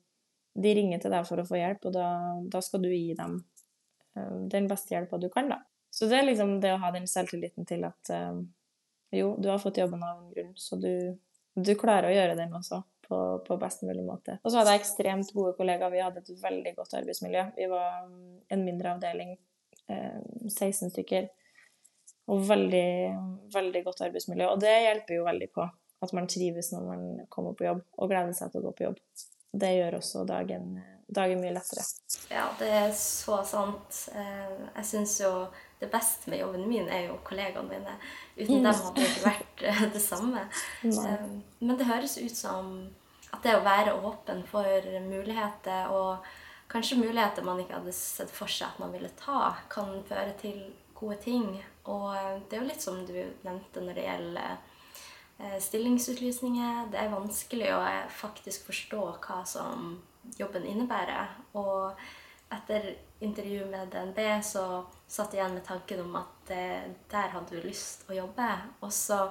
de ringer til deg for å få hjelp, og da, da skal du gi dem uh, den beste hjelpa du kan, da. Så det er liksom det å ha den selvtilliten til at uh, jo, du har fått jobben av en grunn, så du, du klarer å gjøre den også på, på, best mulig måte. Og så hadde jeg ekstremt gode kollegaer. Vi hadde et veldig godt arbeidsmiljø. Vi var en mindre avdeling, uh, 16 stykker og veldig, veldig godt arbeidsmiljø. Og det hjelper jo veldig på at man trives når man kommer på jobb, og gleder seg til å gå på jobb. Det gjør også dagen, dagen mye lettere. Ja, det er så sant. Eh, jeg syns jo det beste med jobben min er jo kollegaene mine. Uten dem hadde det ikke vært eh, det samme. Eh, men det høres ut som at det å være åpen for muligheter, og kanskje muligheter man ikke hadde sett for seg at man ville ta, kan føre til gode ting. Og det er jo litt som du nevnte når det gjelder eh, stillingsutlysninger. Det er vanskelig å eh, faktisk forstå hva som jobben innebærer. Og etter intervjuet med DNB så satt jeg igjen med tanken om at eh, der hadde du lyst å jobbe. Og så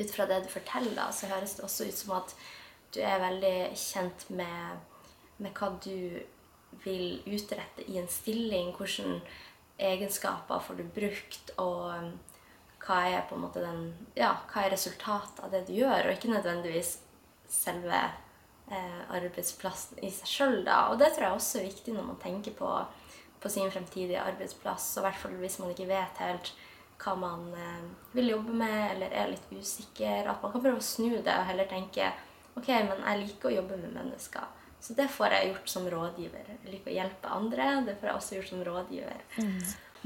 ut fra det du forteller, så høres det også ut som at du er veldig kjent med, med hva du vil utrette i en stilling. Hvilke egenskaper får du brukt, og hva er på en måte den, ja, hva er resultatet av det du gjør, og ikke nødvendigvis selve eh, arbeidsplassen i seg sjøl. Og det tror jeg også er viktig når man tenker på, på sin fremtidige arbeidsplass, og i hvert fall hvis man ikke vet helt hva man eh, vil jobbe med, eller er litt usikker. At man kan prøve å snu det og heller tenke ok, men jeg liker å jobbe med mennesker. Så det får jeg gjort som rådgiver. Jeg liker å hjelpe andre. Det får jeg også gjort som rådgiver. Mm.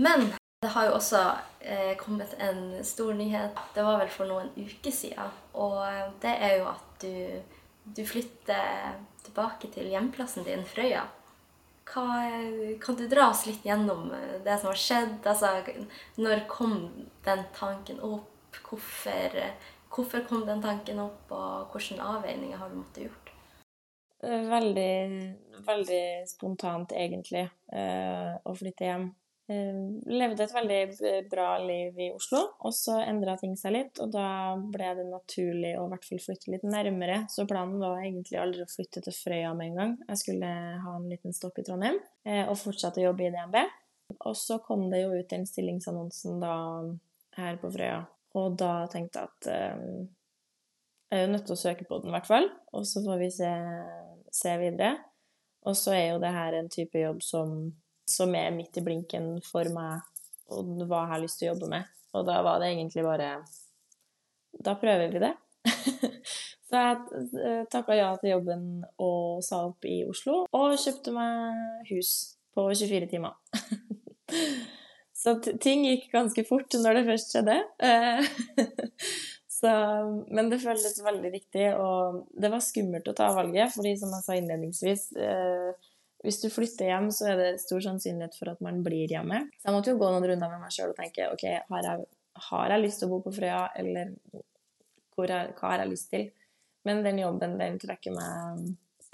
Men det har jo også eh, kommet en stor nyhet. Det var vel for noen uker siden. Og det er jo at du, du flytter tilbake til hjemplassen din, Frøya. Hva, kan du dra oss litt gjennom det som har skjedd? Altså, når kom den tanken opp? Hvorfor, hvorfor kom den tanken opp, og hvilke avveininger har du måttet gjort? Veldig, veldig spontant, egentlig, eh, å flytte hjem. Eh, levde et veldig bra liv i Oslo, og så endra ting seg litt. Og da ble det naturlig å i hvert fall flytte litt nærmere. Så planen var egentlig aldri å flytte til Frøya med en gang. Jeg skulle ha en liten stopp i Trondheim eh, og fortsette å jobbe i DNB. Og så kom det jo ut den stillingsannonsen da her på Frøya, og da tenkte jeg at jeg er jo nødt til å søke på den, i hvert fall. Og så får vi se se videre. Og så er jo det her en type jobb som, som er midt i blinken for meg, og hva jeg har lyst til å jobbe med. Og da var det egentlig bare Da prøver vi det. så jeg eh, takka ja til jobben og sa opp i Oslo, og kjøpte meg hus på 24 timer. så ting gikk ganske fort når det først skjedde. Så Så, men det føltes veldig riktig, og det var skummelt å ta valget, fordi som jeg sa innledningsvis eh, hvis du flytter hjem, så er det stor sannsynlighet for at man blir hjemme. Så jeg måtte jo gå noen runder med meg sjøl og tenke ok, har jeg, har jeg, lyst til å bo på Frøya, eller er, hva har jeg lyst til? Men den jobben, den trekker meg,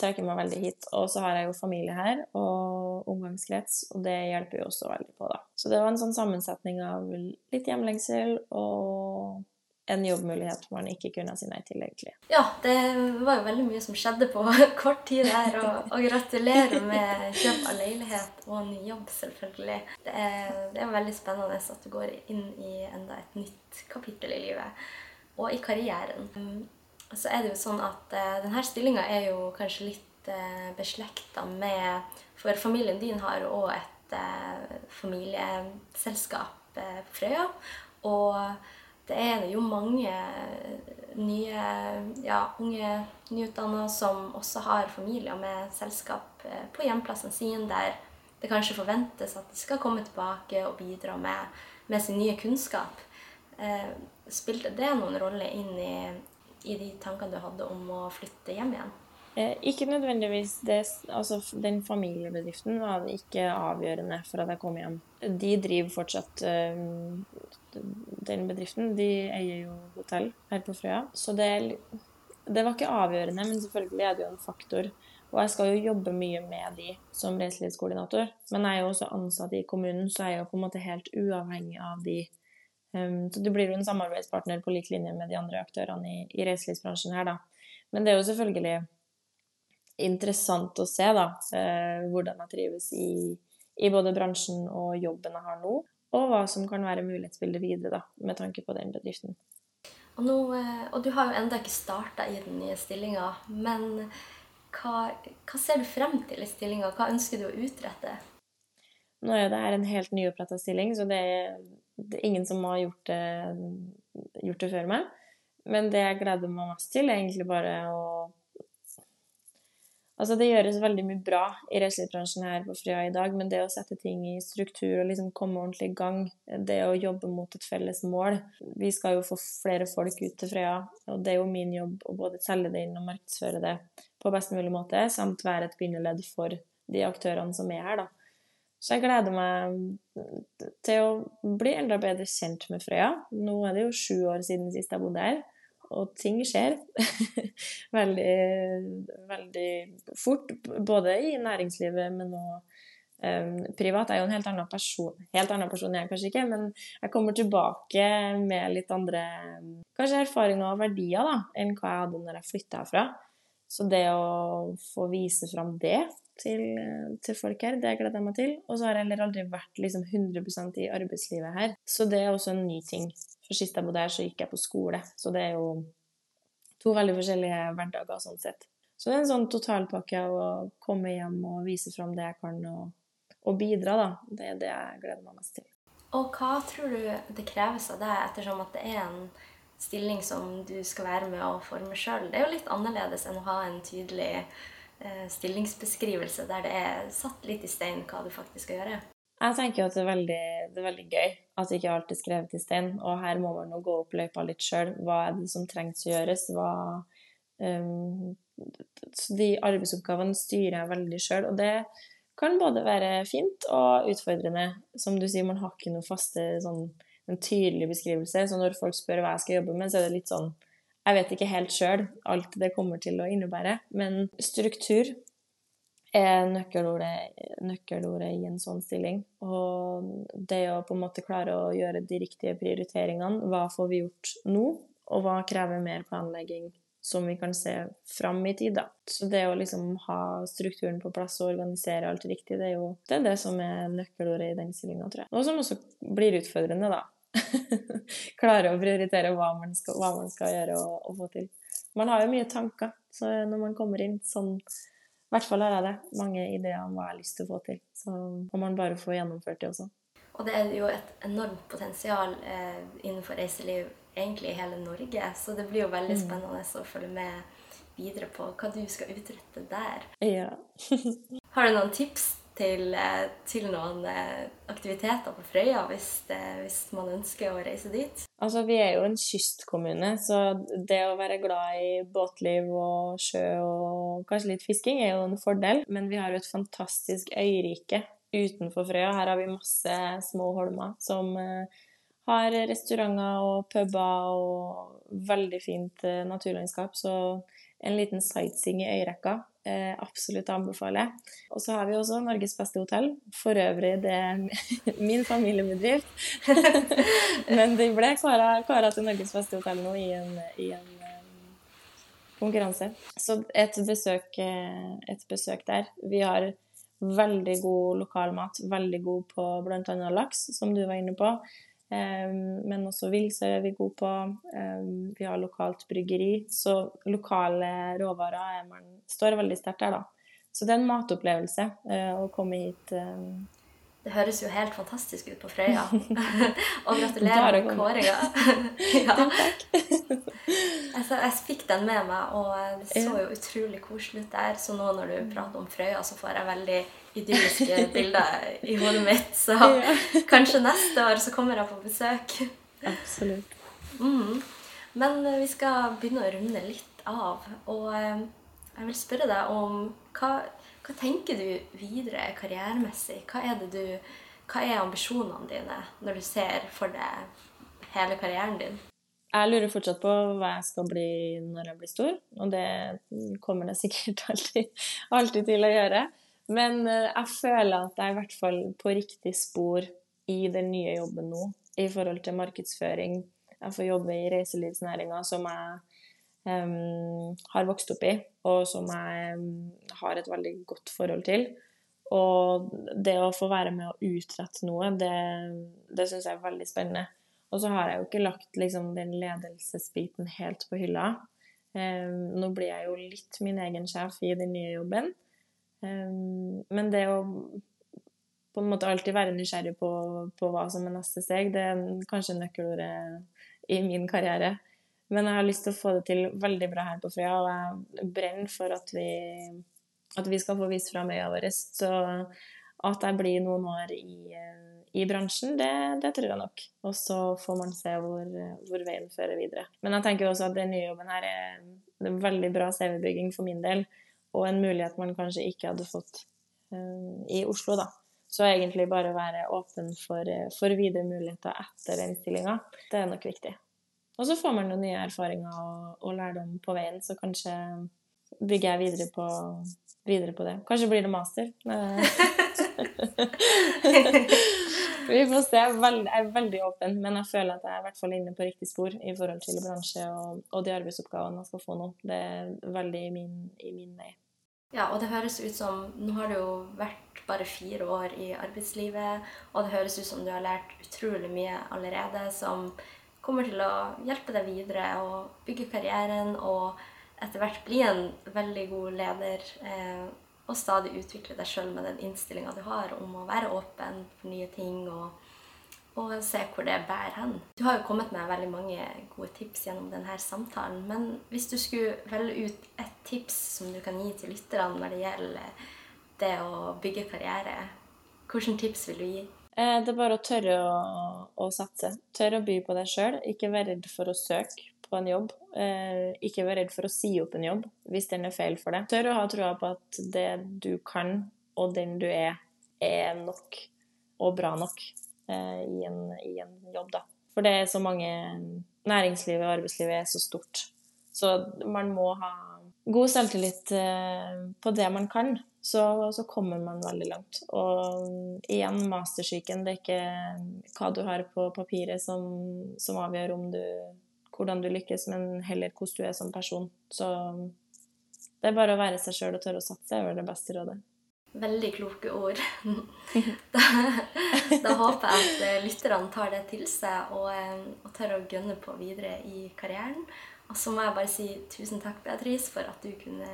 trekker meg veldig hit. Og så har jeg jo familie her, og omgangskrets, og det hjelper jo også veldig på, da. Så det var en sånn sammensetning av litt hjemlengsel og en jobbmulighet man ikke kunne si nei til, egentlig. Ja, det var jo veldig mye som skjedde på kort tid der. Og, og gratulerer med kjøp av leilighet og ny jobb, selvfølgelig. Det er, det er, veldig spennende at du går inn i enda et nytt kapittel i livet. Og i karrieren. Så er det jo sånn at uh, denne stillinga er jo kanskje litt uh, beslekta med For familien din har jo òg et uh, familieselskap på Frøya. Og det er jo mange nye ja, unge nyutdanna som også har familier med selskap eh, på hjemplassen sin, der det kanskje forventes at de skal komme tilbake og bidra med, med sin nye kunnskap. Eh, spilte det noen rolle inn i, i de tankene du hadde om å flytte hjem igjen? Eh, ikke nødvendigvis. Det, altså, den familiebedriften var ikke avgjørende for at jeg kom hjem. De driver fortsatt uh, Den bedriften. De eier jo hotell her på Frøya. Så det, det, var ikke avgjørende, men selvfølgelig er det jo en faktor. Og jeg skal jo jobbe mye med de som reiselivskoordinator. Men jeg er jo også ansatt i kommunen, så jeg er jo på en måte helt uavhengig av de. Um, så du blir jo en samarbeidspartner på lik linje med de andre aktørene i, i reiselivsbransjen her, da. Men det er jo selvfølgelig interessant å se da, eh, hvordan jeg trives i, i, både bransjen og jobben jeg har nå, og hva som kan være mulighetsbildet videre da, med tanke på den bedriften. Og, nå, eh, og du har jo ennå ikke starta i den nye stillinga, men hva, hva, ser du frem til i stillinga? Hva ønsker du å utrette? Nå er det her en helt nyoppretta stilling, så det er, det er, ingen som har gjort det, gjort det før meg. Men det jeg gleder meg mest til, er egentlig bare å Altså, det gjøres veldig mye bra i reiselivsbransjen her på Frøya i dag, men det å sette ting i struktur og liksom komme ordentlig i gang, det å jobbe mot et felles mål Vi skal jo få flere folk ut til Frøya, og det er jo min jobb å både selge det inn og markedsføre det på best mulig måte, samt være et bindeledd for de aktørene som er her, da. Så jeg gleder meg til å bli enda bedre kjent med Frøya. Nå er det jo sju år siden sist jeg bodde her og ting skjer veldig, veldig fort. Både i næringslivet, men òg um, privat. Jeg er jo en helt annen person. Helt annen person er jeg kanskje ikke, men jeg kommer tilbake med litt andre kanskje erfaringer og verdier da, enn hva jeg hadde når jeg flytta herfra. Så det å få vise fram det til, til, folk her, det gleder jeg meg til. Og så har jeg heller aldri vært liksom 100% i arbeidslivet her. Så det er også en ny ting. For sist jeg bodde her, så gikk jeg på skole. Så det er jo to veldig forskjellige hverdager sånn sett. Så det er en sånn totalpakke av å komme hjem og vise fram det jeg kan, og, og bidra, da. Det er det jeg gleder meg mest til. Og hva tror du det kreves av deg, ettersom at det er en stilling som du skal være med å forme sjøl? Det er jo litt annerledes enn å ha en tydelig eh, stillingsbeskrivelse der det er satt litt i stein hva du faktisk skal gjøre. Jeg tenker at det er, veldig, det er veldig gøy at ikke alt er skrevet i stein. Og her må man jo gå opp løypa litt sjøl. Hva er det som trengs å gjøres? Hva, um, de arbeidsoppgavene styrer jeg veldig sjøl. Og det kan både være fint og utfordrende. Som du sier, man har ikke noe faste sånn, en tydelig beskrivelse. Så når folk spør hva jeg skal jobbe med, så er det litt sånn Jeg vet ikke helt sjøl alt det kommer til å innebære. Men struktur er nøkkelordet, nøkkelordet, i en sånn stilling. Og det å på en måte klare å gjøre de riktige prioriteringene. Hva får vi gjort nå, og hva krever mer planlegging som vi kan se fram i tid, da. Så det å liksom ha strukturen på plass og organisere alt riktig, det er jo det, er det som er nøkkelordet i den stillinga, tror jeg. Og som også blir utfordrende, da. klare å prioritere hva man skal, hva man skal gjøre og, og få til. Man har jo mye tanker, så når man kommer inn sånn i hvert fall har jeg det. Mange ideer om hva jeg har lyst til å få til. Så må man bare få gjennomført det også. Og det er jo et enormt potensial eh, innenfor reiseliv egentlig i hele Norge. Så det blir jo veldig mm. spennende å følge med videre på hva du skal utrette der. Ja. har du noen tips til, eh, til noen eh, aktiviteter på Frøya hvis, hvis, man ønsker å reise dit? Altså, Vi er jo en kystkommune, så det å være glad i båtliv og sjø og kanskje litt fisking er jo en fordel. Men vi har jo et fantastisk øyrike utenfor Frøya. Her har vi masse små holmer som har restauranter og puber og veldig fint naturlandskap. Så en liten sightseeing i øyrekka eh, absolutt anbefaler. Og så har vi også Norges beste hotell. For øvrig det er min familiebedrift. Men de ble kåra til Norges beste hotell nå i en, i en um, konkurranse. Så et besøk, eh, et besøk der. Vi har veldig god lokalmat. Veldig god på bl.a. laks, som du var inne på. Men også villsau er vi gode på. Vi har lokalt bryggeri. Så lokale råvarer man, står veldig sterkt der, da. Så det er en matopplevelse eh, å komme hit. Det høres jo helt fantastisk ut på Frøya. og gratulerer med kåringa. ja. altså, jeg fikk den med meg, og det så jo utrolig koselig ut der. Så nå når du prater om Frøya, så får jeg veldig idylliske bilder i hodet mitt. Så ja. kanskje neste år så kommer jeg på besøk. Absolutt. Mm. Men eh, vi skal begynne å runde litt av. Og eh, jeg vil spørre deg om hva, hva tenker du videre karrieremessig? Hva er, du, hva er ambisjonene dine når du ser for deg hele karrieren din? Jeg lurer fortsatt på hva jeg skal bli når jeg blir stor, og det kommer jeg sikkert alltid, alltid til å gjøre. Men eh, jeg føler at jeg er i hvert fall på riktig spor i den nye jobben nå i forhold til markedsføring. Jeg får jobbe i reiselivsnæringa som jeg um, har vokst opp i, og som jeg um, har et veldig godt forhold til. Og det å få være med å utrette noe, det, det syns jeg er veldig spennende. Og så har jeg jo ikke lagt liksom, den ledelsesbiten helt på hylla. Um, nå blir jeg jo litt min egen sjef i den nye jobben. Um, men det å på en måte alltid være nysgjerrig på, på, hva som er neste steg, det er kanskje nøkkelordet i min karriere. Men jeg har lyst til å få det til veldig bra her på Frøya, og jeg brenner for at vi, at vi skal få vist fram øya vår. Så at jeg blir noen år i, i bransjen, det, det, tror jeg nok. Og så får man se hvor, hvor, veien fører videre. Men jeg tenker også at den nye jobben her er, er veldig bra CV-bygging for min del og en mulighet man kanskje ikke hadde fått um, i Oslo, da. Så egentlig bare være åpen for, eh, for videre muligheter etter den stillinga, det er nok viktig. Og så får man noen nye erfaringer og, og lærdom på veien, så kanskje bygger jeg videre på, videre på det. Kanskje blir det master. Vi får se. Jeg er veldig åpen, men jeg føler at jeg er i hvert fall inne på riktig spor i forhold til bransje og, og de arbeidsoppgavene jeg skal få nå. Det er veldig min, i min vei. Ja, og det høres ut som Nå har du jo vært bare fire år i arbeidslivet, og det høres ut som du har lært utrolig mye allerede som kommer til å hjelpe deg videre og bygge karrieren og etter hvert bli en veldig god leder. Eh, og stadig utvikle deg sjøl med den innstillinga du har om å være åpen for nye ting og, og, se hvor det bærer hen. Du har jo kommet med veldig mange gode tips gjennom denne samtalen. Men hvis du skulle velge ut et tips som du kan gi til lytterne når det gjelder det å bygge karriere, hvilke tips vil du gi? Eh, det er bare å tørre å, å satse. Tørre å by på deg sjøl. Ikke være redd for å søke på en jobb. Eh, ikke vær redd for å si opp en jobb hvis den er feil for deg. Tør å ha troa på at det du kan, og den du er, er nok og bra nok eh, i, en, i, en, jobb, da. For det er så mange Næringslivet og arbeidslivet er så stort. Så man må ha god selvtillit eh, på det man kan. Så, så, kommer man veldig langt. Og igjen, mastersyken. Det er ikke hva du har på papiret som, som avgjør om du hvordan du lykkes, men heller hvordan du er som person. Så det er bare å være seg sjøl og tørre å satse, er vel det beste rådet. Veldig kloke ord. da, da, håper jeg at eh, lytterne tar det til seg og, eh, og tør å gønne på videre i karrieren. Og så må jeg bare si tusen takk, Beatrice, for at du kunne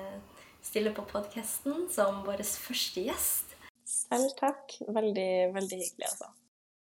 stille på podkasten som vår første gjest. Selv takk. Veldig, veldig hyggelig, altså.